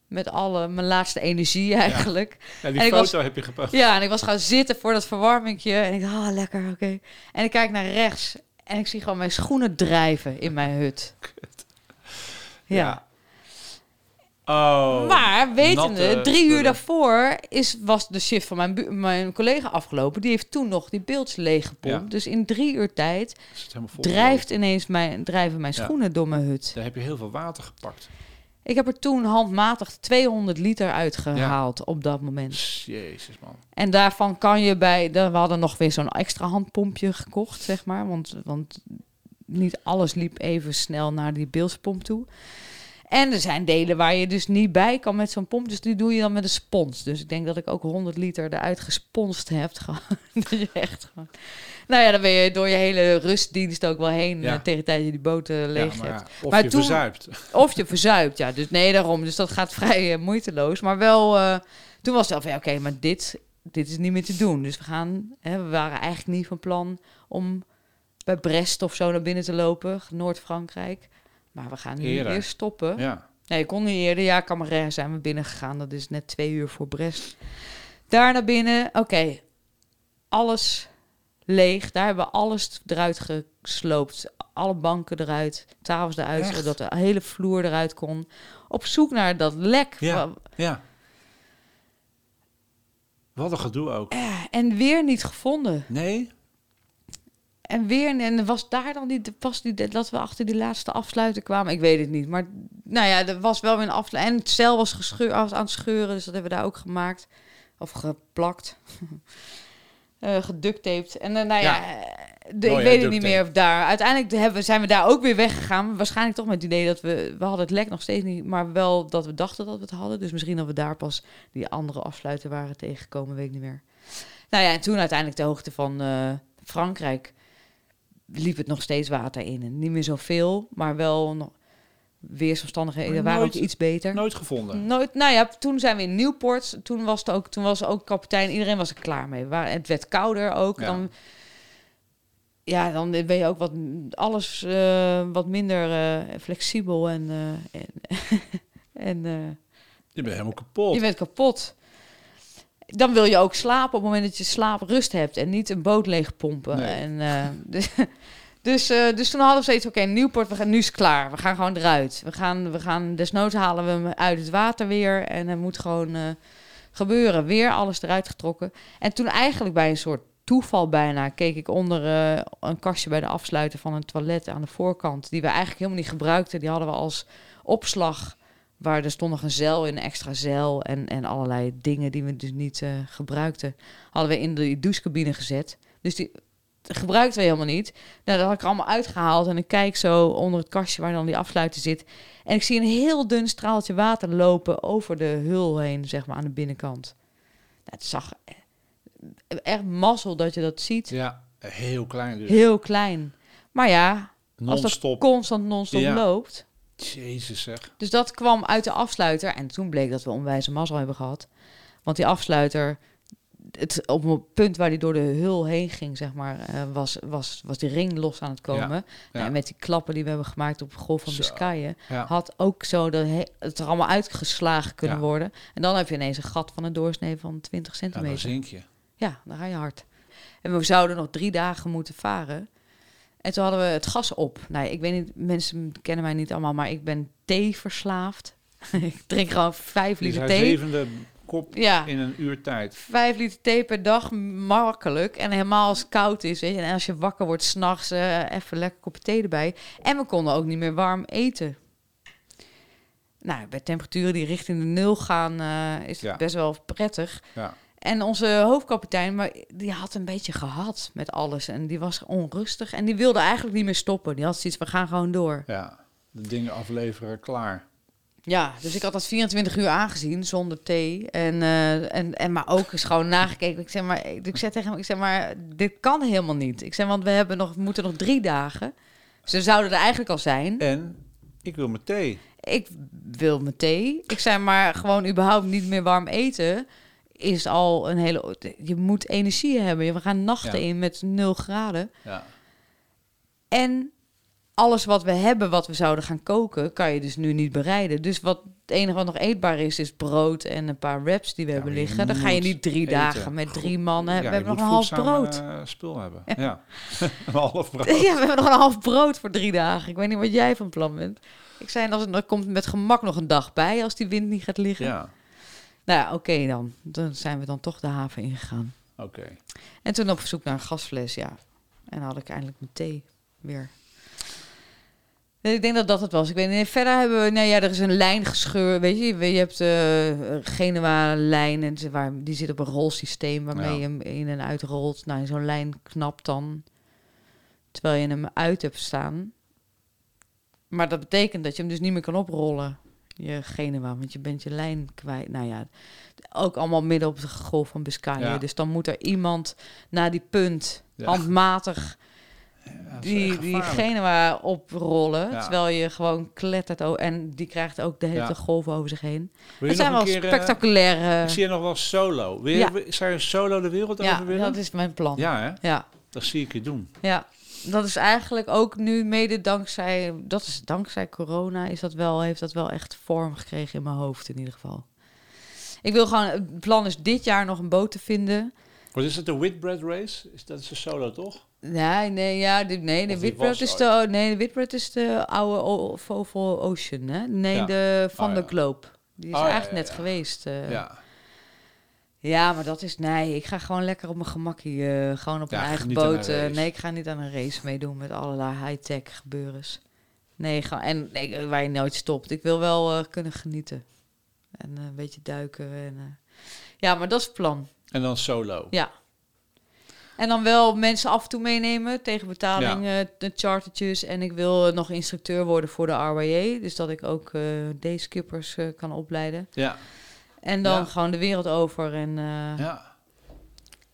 Met alle, mijn laatste energie eigenlijk. Ja, die En ik foto was- heb je gepost. Ja, en ik was gaan zitten voor dat verwarmingje. En ik dacht, ah, lekker, oké. En ik kijk naar rechts. En ik zie gewoon mijn schoenen drijven in mijn hut. Ja. Oh. maar wetende, drie uur daarvoor is, was de shift van mijn, mijn collega afgelopen. Die heeft toen nog die beelds leeggepompt. Ja. Dus in drie uur tijd drijft ineens mijn, drijven mijn schoenen door mijn hut. Daar heb je heel veel water gepakt. Ik heb er toen handmatig 200 liter uitgehaald op dat moment. Jezus man. En daarvan kan je bij... We hadden nog weer zo'n extra handpompje gekocht, zeg maar. Want, want niet alles liep even snel naar die beeldspomp toe. En er zijn delen waar je dus niet bij kan met zo'n pomp. Dus die doe je dan met een spons. Dus ik denk dat ik ook 100 liter eruit gesponst heb. Gewoon. dat je echt gewoon... Nou ja, dan ben je door je hele rustdienst ook wel heen... Ja. eh, tegen de tijd je die boten leeg ja, maar hebt. of Maar je toen- verzuipt. Of je verzuipt, ja. Dus nee, daarom. Dus dat gaat vrij eh, moeiteloos. Maar wel, eh, toen was het wel van, ja, oké, maar dit, dit is niet meer te doen. Dus we gaan, hè, we waren eigenlijk niet van plan om bij Brest of zo naar binnen te lopen, Noord-Frankrijk. Maar we gaan nu Eerder. eerst stoppen. Ja. Nee, ik kon niet eerder. Ja, Camarère zijn we binnen gegaan. Dat is net twee uur voor Brest. Daar naar binnen. Oké, alles leeg. Daar hebben we alles eruit gesloopt. Alle banken eruit, tafels eruit, Echt? zodat de hele vloer eruit kon. Op zoek naar dat lek. Ja. Ja. Wat een gedoe ook. Eh, En weer niet gevonden. Nee? En weer, en was daar dan die, was die, dat we achter die laatste afsluiter kwamen? Ik weet het niet. Maar nou ja, er was wel weer een afsluiter. En het cel was, gescheur, was aan het scheuren, dus dat hebben we daar ook gemaakt. Of geplakt. Geductaped. En uh, nou ja, Ja. de, ik weet het niet meer of daar. Uiteindelijk hebben, we- zijn we daar ook weer weggegaan. Waarschijnlijk toch met het idee dat we... We hadden het lek nog steeds niet, maar wel dat we dachten dat we het hadden. Dus misschien dat we daar pas die andere afsluiter waren tegengekomen, weet ik niet meer. Nou ja, en toen uiteindelijk de hoogte van eh, Frankrijk. liep het nog steeds water in. En niet meer zoveel, maar wel nog weersomstandigheden waren ook iets beter. Nooit gevonden. Nooit, nou ja, toen zijn we in Nieuwpoort. Toen was het ook, toen was ook kapitein. Iedereen was er klaar mee. Waren, het werd kouder ook. Ja. Dan, ja, dan ben je ook wat alles eh, wat minder eh, flexibel en eh, en, en Je bent helemaal kapot. je bent kapot. Dan wil je ook slapen op het moment dat je slaap rust hebt en niet een boot leeg pompen. Nee. En, dus, dus, eh, dus toen hadden we steeds, oké, Nieuwpoort, we gaan, nu is het klaar. We gaan gewoon eruit. We gaan, we gaan, desnoods halen we hem uit het water weer. En het moet gewoon eh, gebeuren. Weer alles eruit getrokken. En toen eigenlijk bij een soort toeval bijna keek ik onder eh, een kastje bij de afsluiter van een toilet aan de voorkant. Die we eigenlijk helemaal niet gebruikten. Die hadden we als opslag. Waar er stond nog een zeil in, een extra zeil en, en allerlei dingen die we dus niet gebruikten. Hadden we in de douchecabine gezet. Dus die gebruikten we helemaal niet. Nou, dat had ik er allemaal uitgehaald. En ik kijk zo onder het kastje waar dan die afsluiter zit. En ik zie een heel dun straaltje water lopen over de hul heen, zeg maar, aan de binnenkant. Nou, het zag eh, echt mazzel dat je dat ziet. Ja, heel klein dus. Heel klein. Maar ja, als dat constant non-stop Ja. loopt. Jezus zeg. Dus dat kwam uit de afsluiter. En toen bleek dat we onwijze mazzel hebben gehad. Want die afsluiter, het, op het punt waar die door de hul heen ging, zeg maar, eh, was, was, was die ring los aan het komen. Ja. Nou, en met die klappen die we hebben gemaakt op golf van. Biscayen, Ja. had ook zo de he- het er allemaal uitgeslagen kunnen worden. En dan heb je ineens een gat van een doorsnee van 20 ja, dan centimeter. zink je. Ja, dan ga je hard. En we zouden nog drie dagen moeten varen. En toen hadden we het gas op. Nou, ik weet niet, mensen kennen mij niet allemaal, maar ik ben thee verslaafd. ik drink gewoon vijf liter thee. zevende kop Ja, in een uur tijd. vijf liter thee per dag, makkelijk. En helemaal als het koud is, weet je. En als je wakker wordt s'nachts, eh even lekker kopje thee erbij. En we konden ook niet meer warm eten. Nou, bij temperaturen die richting de nul gaan, eh, is het Ja. best wel prettig. Ja. En onze hoofdkapitein, maar die had een beetje gehad met alles. En die was onrustig. En die wilde eigenlijk niet meer stoppen. Die had zoiets, we gaan gewoon door. ja, de dingen afleveren, klaar. Ja, dus ik had dat 24 uur aangezien zonder thee. En, eh, en, en maar ook eens gewoon nagekeken. Ik zeg maar, ik zeg tegen hem, ik zeg maar, dit kan helemaal niet. Ik zeg, want we hebben nog, we moeten nog drie dagen. Ze zouden er eigenlijk al zijn. En ik wil mijn thee. Ik wil mijn thee. Ik zei maar gewoon überhaupt niet meer warm eten. Is al een hele. Je moet energie hebben. We gaan nachten Ja. in met 0 graden. Ja. En alles wat we hebben, wat we zouden gaan koken, kan je dus nu niet bereiden. Dus wat het enige wat nog eetbaar is, is brood en een paar wraps die we Ja, hebben liggen. Dan ga je niet drie eten. dagen met drie mannen. Ja, we hebben nog een half brood. eh, spul hebben. Ja. een half brood. Ja, we hebben nog een half brood voor drie dagen. Ik weet niet wat jij van plan bent. Ik zei, als het, er komt met gemak nog een dag bij als die wind niet gaat liggen. Ja, Nou ja, oké dan. Dan zijn we dan toch de haven ingegaan. oké. En toen op zoek naar een gasfles, ja. En dan had ik eindelijk mijn thee weer. Nee, Ik denk dat dat het was. Ik weet niet. Verder hebben we, nou ja, er is een lijn gescheurd. Weet je, je hebt eh Genua-lijn en waar, die zit op een rolsysteem waarmee Ja. je hem in en uit rolt. Nou, zo'n lijn knapt dan terwijl je hem uit hebt staan. Maar dat betekent dat je hem dus niet meer kan oprollen, je Genua, want je bent je lijn kwijt. Nou ja, ook allemaal midden op de golf van Biscayen. Ja. Dus dan moet er iemand naar die punt Ja. handmatig die, die. Genua oprollen. Ja. Terwijl je gewoon klettert. o- En die krijgt ook de hele Ja. golven over zich heen. Dat zijn wel keer, eh, spectaculaire... Ik zie je nog wel solo. Wil je, Ja. Zou je solo de wereld ja, over willen? dat is mijn plan. Ja. Ja, hè? ja, Dat zie ik je doen. Dat is eigenlijk ook nu mede dankzij... Dat is dankzij corona is dat wel, heeft dat wel echt vorm gekregen in mijn hoofd in ieder geval. Ik wil gewoon... Het plan is dit jaar nog een boot te vinden. Wat is het, de Whitbread Race? Is, dat is een solo, toch? Nee, nee, ja, de, nee, de Whitbread is de, nee, de Whitbread is de oude O- Vovel Ocean, hè? Nee, Ja. de van Oh, de ja. Globe. Die is Oh, eigenlijk ja, net geweest. eh. ja. Ja, maar dat is... Nee, ik ga gewoon lekker op mijn gemakkie. eh, gewoon op Ja, mijn eigen boot. eh, nee, ik ga niet aan een race meedoen met allerlei high-tech gebeurens. Nee, gewoon, en nee, waar je nooit stopt. Ik wil wel kunnen genieten. En een beetje duiken. En, ja, maar dat is het plan. En dan solo. Ja. En dan wel mensen af en toe meenemen tegen betaling, de chartertjes. En ik wil nog instructeur worden voor de RYA. Dus dat ik ook eh dayskippers eh, kan opleiden. Ja. En dan Ja. gewoon de wereld over en, eh, ja.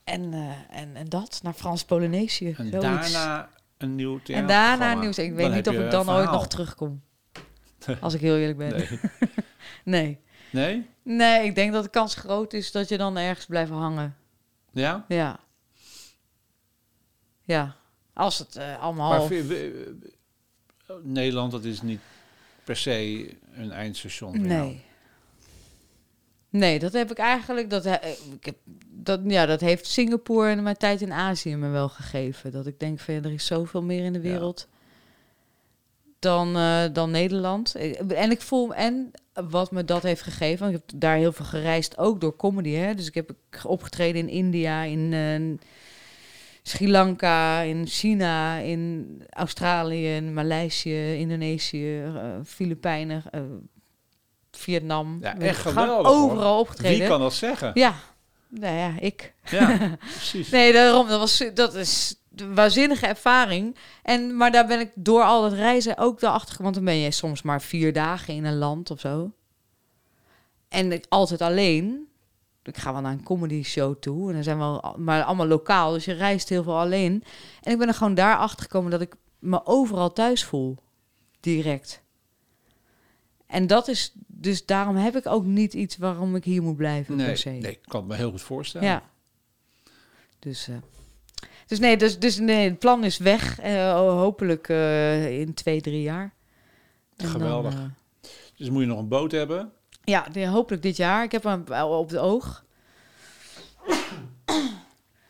en, en, en dat, naar Frans-Polynesië. En daarna een nieuw En daarna nieuws. Ik weet Dan niet of ik dan ooit nog terugkom. Als ik heel eerlijk ben. Nee. Nee. Nee? Nee, ik denk dat de kans groot is dat je dan ergens blijft hangen. Ja? Ja. Ja. Als het eh, allemaal... Maar eh, Nederland, dat is niet per se een eindstation. Nee. Nee, dat heb ik eigenlijk. Dat, he- ik heb, dat, ja, dat heeft Singapore en mijn tijd in Azië me wel gegeven. Dat ik denk, van, ja, er is zoveel meer in de Ja. wereld dan, eh, dan Nederland. En ik voel, en wat me dat heeft gegeven, want ik heb daar heel veel gereisd, ook door comedy. Hè? Dus ik heb opgetreden in India, in eh, Sri Lanka, in China, in Australië, in Maleisië, Indonesië, eh, Filipijnen, eh, Vietnam. Ja, echt geweldig, hoor. Overal opgetreden. Wie kan dat zeggen? Ja, nou ja, ik. Ja, precies. Nee, daarom, dat, was, dat is waanzinnige ervaring. En, maar daar ben ik door al het reizen ook daarachter. Want dan ben je soms maar vier dagen in een land of zo. En ik altijd alleen. Ik ga wel naar een comedy show toe. En dan zijn we al, maar allemaal lokaal. Dus je reist heel veel alleen. En ik ben er gewoon daar achter gekomen dat ik me overal thuis voel. Direct. En dat is, dus daarom heb ik ook niet iets waarom ik hier moet blijven Nee, per se. nee, ik kan het me heel goed voorstellen. Ja. Dus, eh, dus nee, dus, dus nee, het plan is weg. eh, hopelijk eh, in twee, drie jaar. En Geweldig. Dan, eh, Dus moet je nog een boot hebben. ja, die- hopelijk dit jaar. Ik heb hem wel op het oog.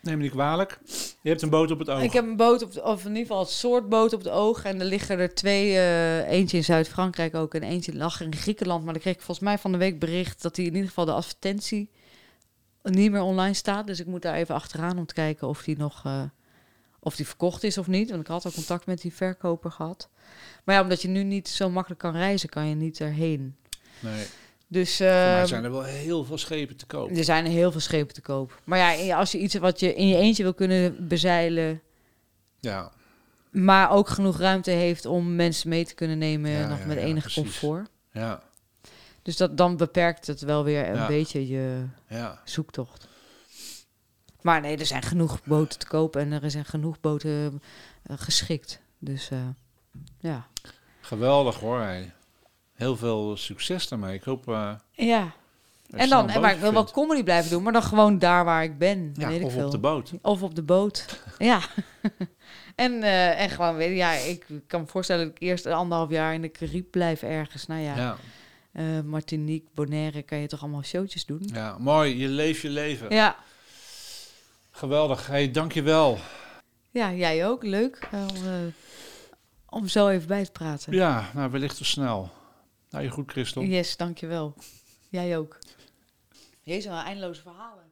Neem me niet kwalijk. Je hebt een boot op het oog. Ik heb een boot, op de, of in ieder geval een soort boot op het oog. En er liggen er twee, eentje in Zuid-Frankrijk ook en eentje lag in Griekenland. Maar dan kreeg ik volgens mij van de week bericht dat die in ieder geval de advertentie niet meer online staat. Dus ik moet daar even achteraan om te kijken of die nog eh, of die verkocht is of niet. Want ik had al contact met die verkoper gehad. Maar ja, omdat je nu niet zo makkelijk kan reizen, kan je niet erheen. Nee. Dus mij ehm, zijn er wel heel veel schepen te koop. er zijn heel veel schepen te koop. Maar ja, als je iets wat je in je eentje wil kunnen bezeilen, Ja, maar ook genoeg ruimte heeft om mensen mee te kunnen nemen, Ja, nog ja, met ja, enig precies. comfort. ja, Dus dat, dan beperkt het wel weer een Ja. beetje je ja. zoektocht. Maar nee, er zijn genoeg boten te kopen en er zijn genoeg boten eh, geschikt. Dus eh, ja. Geweldig hoor. Heel veel succes daarmee. Ik hoop... eh, Ja. En dan, en maar ik wil wel comedy blijven doen, maar dan gewoon daar waar ik ben. Ja, weet ik of veel. op de boot. Of op de boot. ja. en, en gewoon, weet je, ja, ik kan me voorstellen dat ik eerst anderhalf jaar in de Caribe blijf ergens. Nou ja, Ja. Eh, Martinique, Bonaire, kan je toch allemaal showtjes doen? ja, mooi. Je leeft je leven. Ja, Geweldig. Hey, dankjewel. ja jij ook. Leuk eh, om, eh, om zo even bij te praten. Ja, nou, wellicht te snel. Nou, je goed, Christel. Yes, dankjewel. Jij ook. Jezus, wel eindeloze verhalen.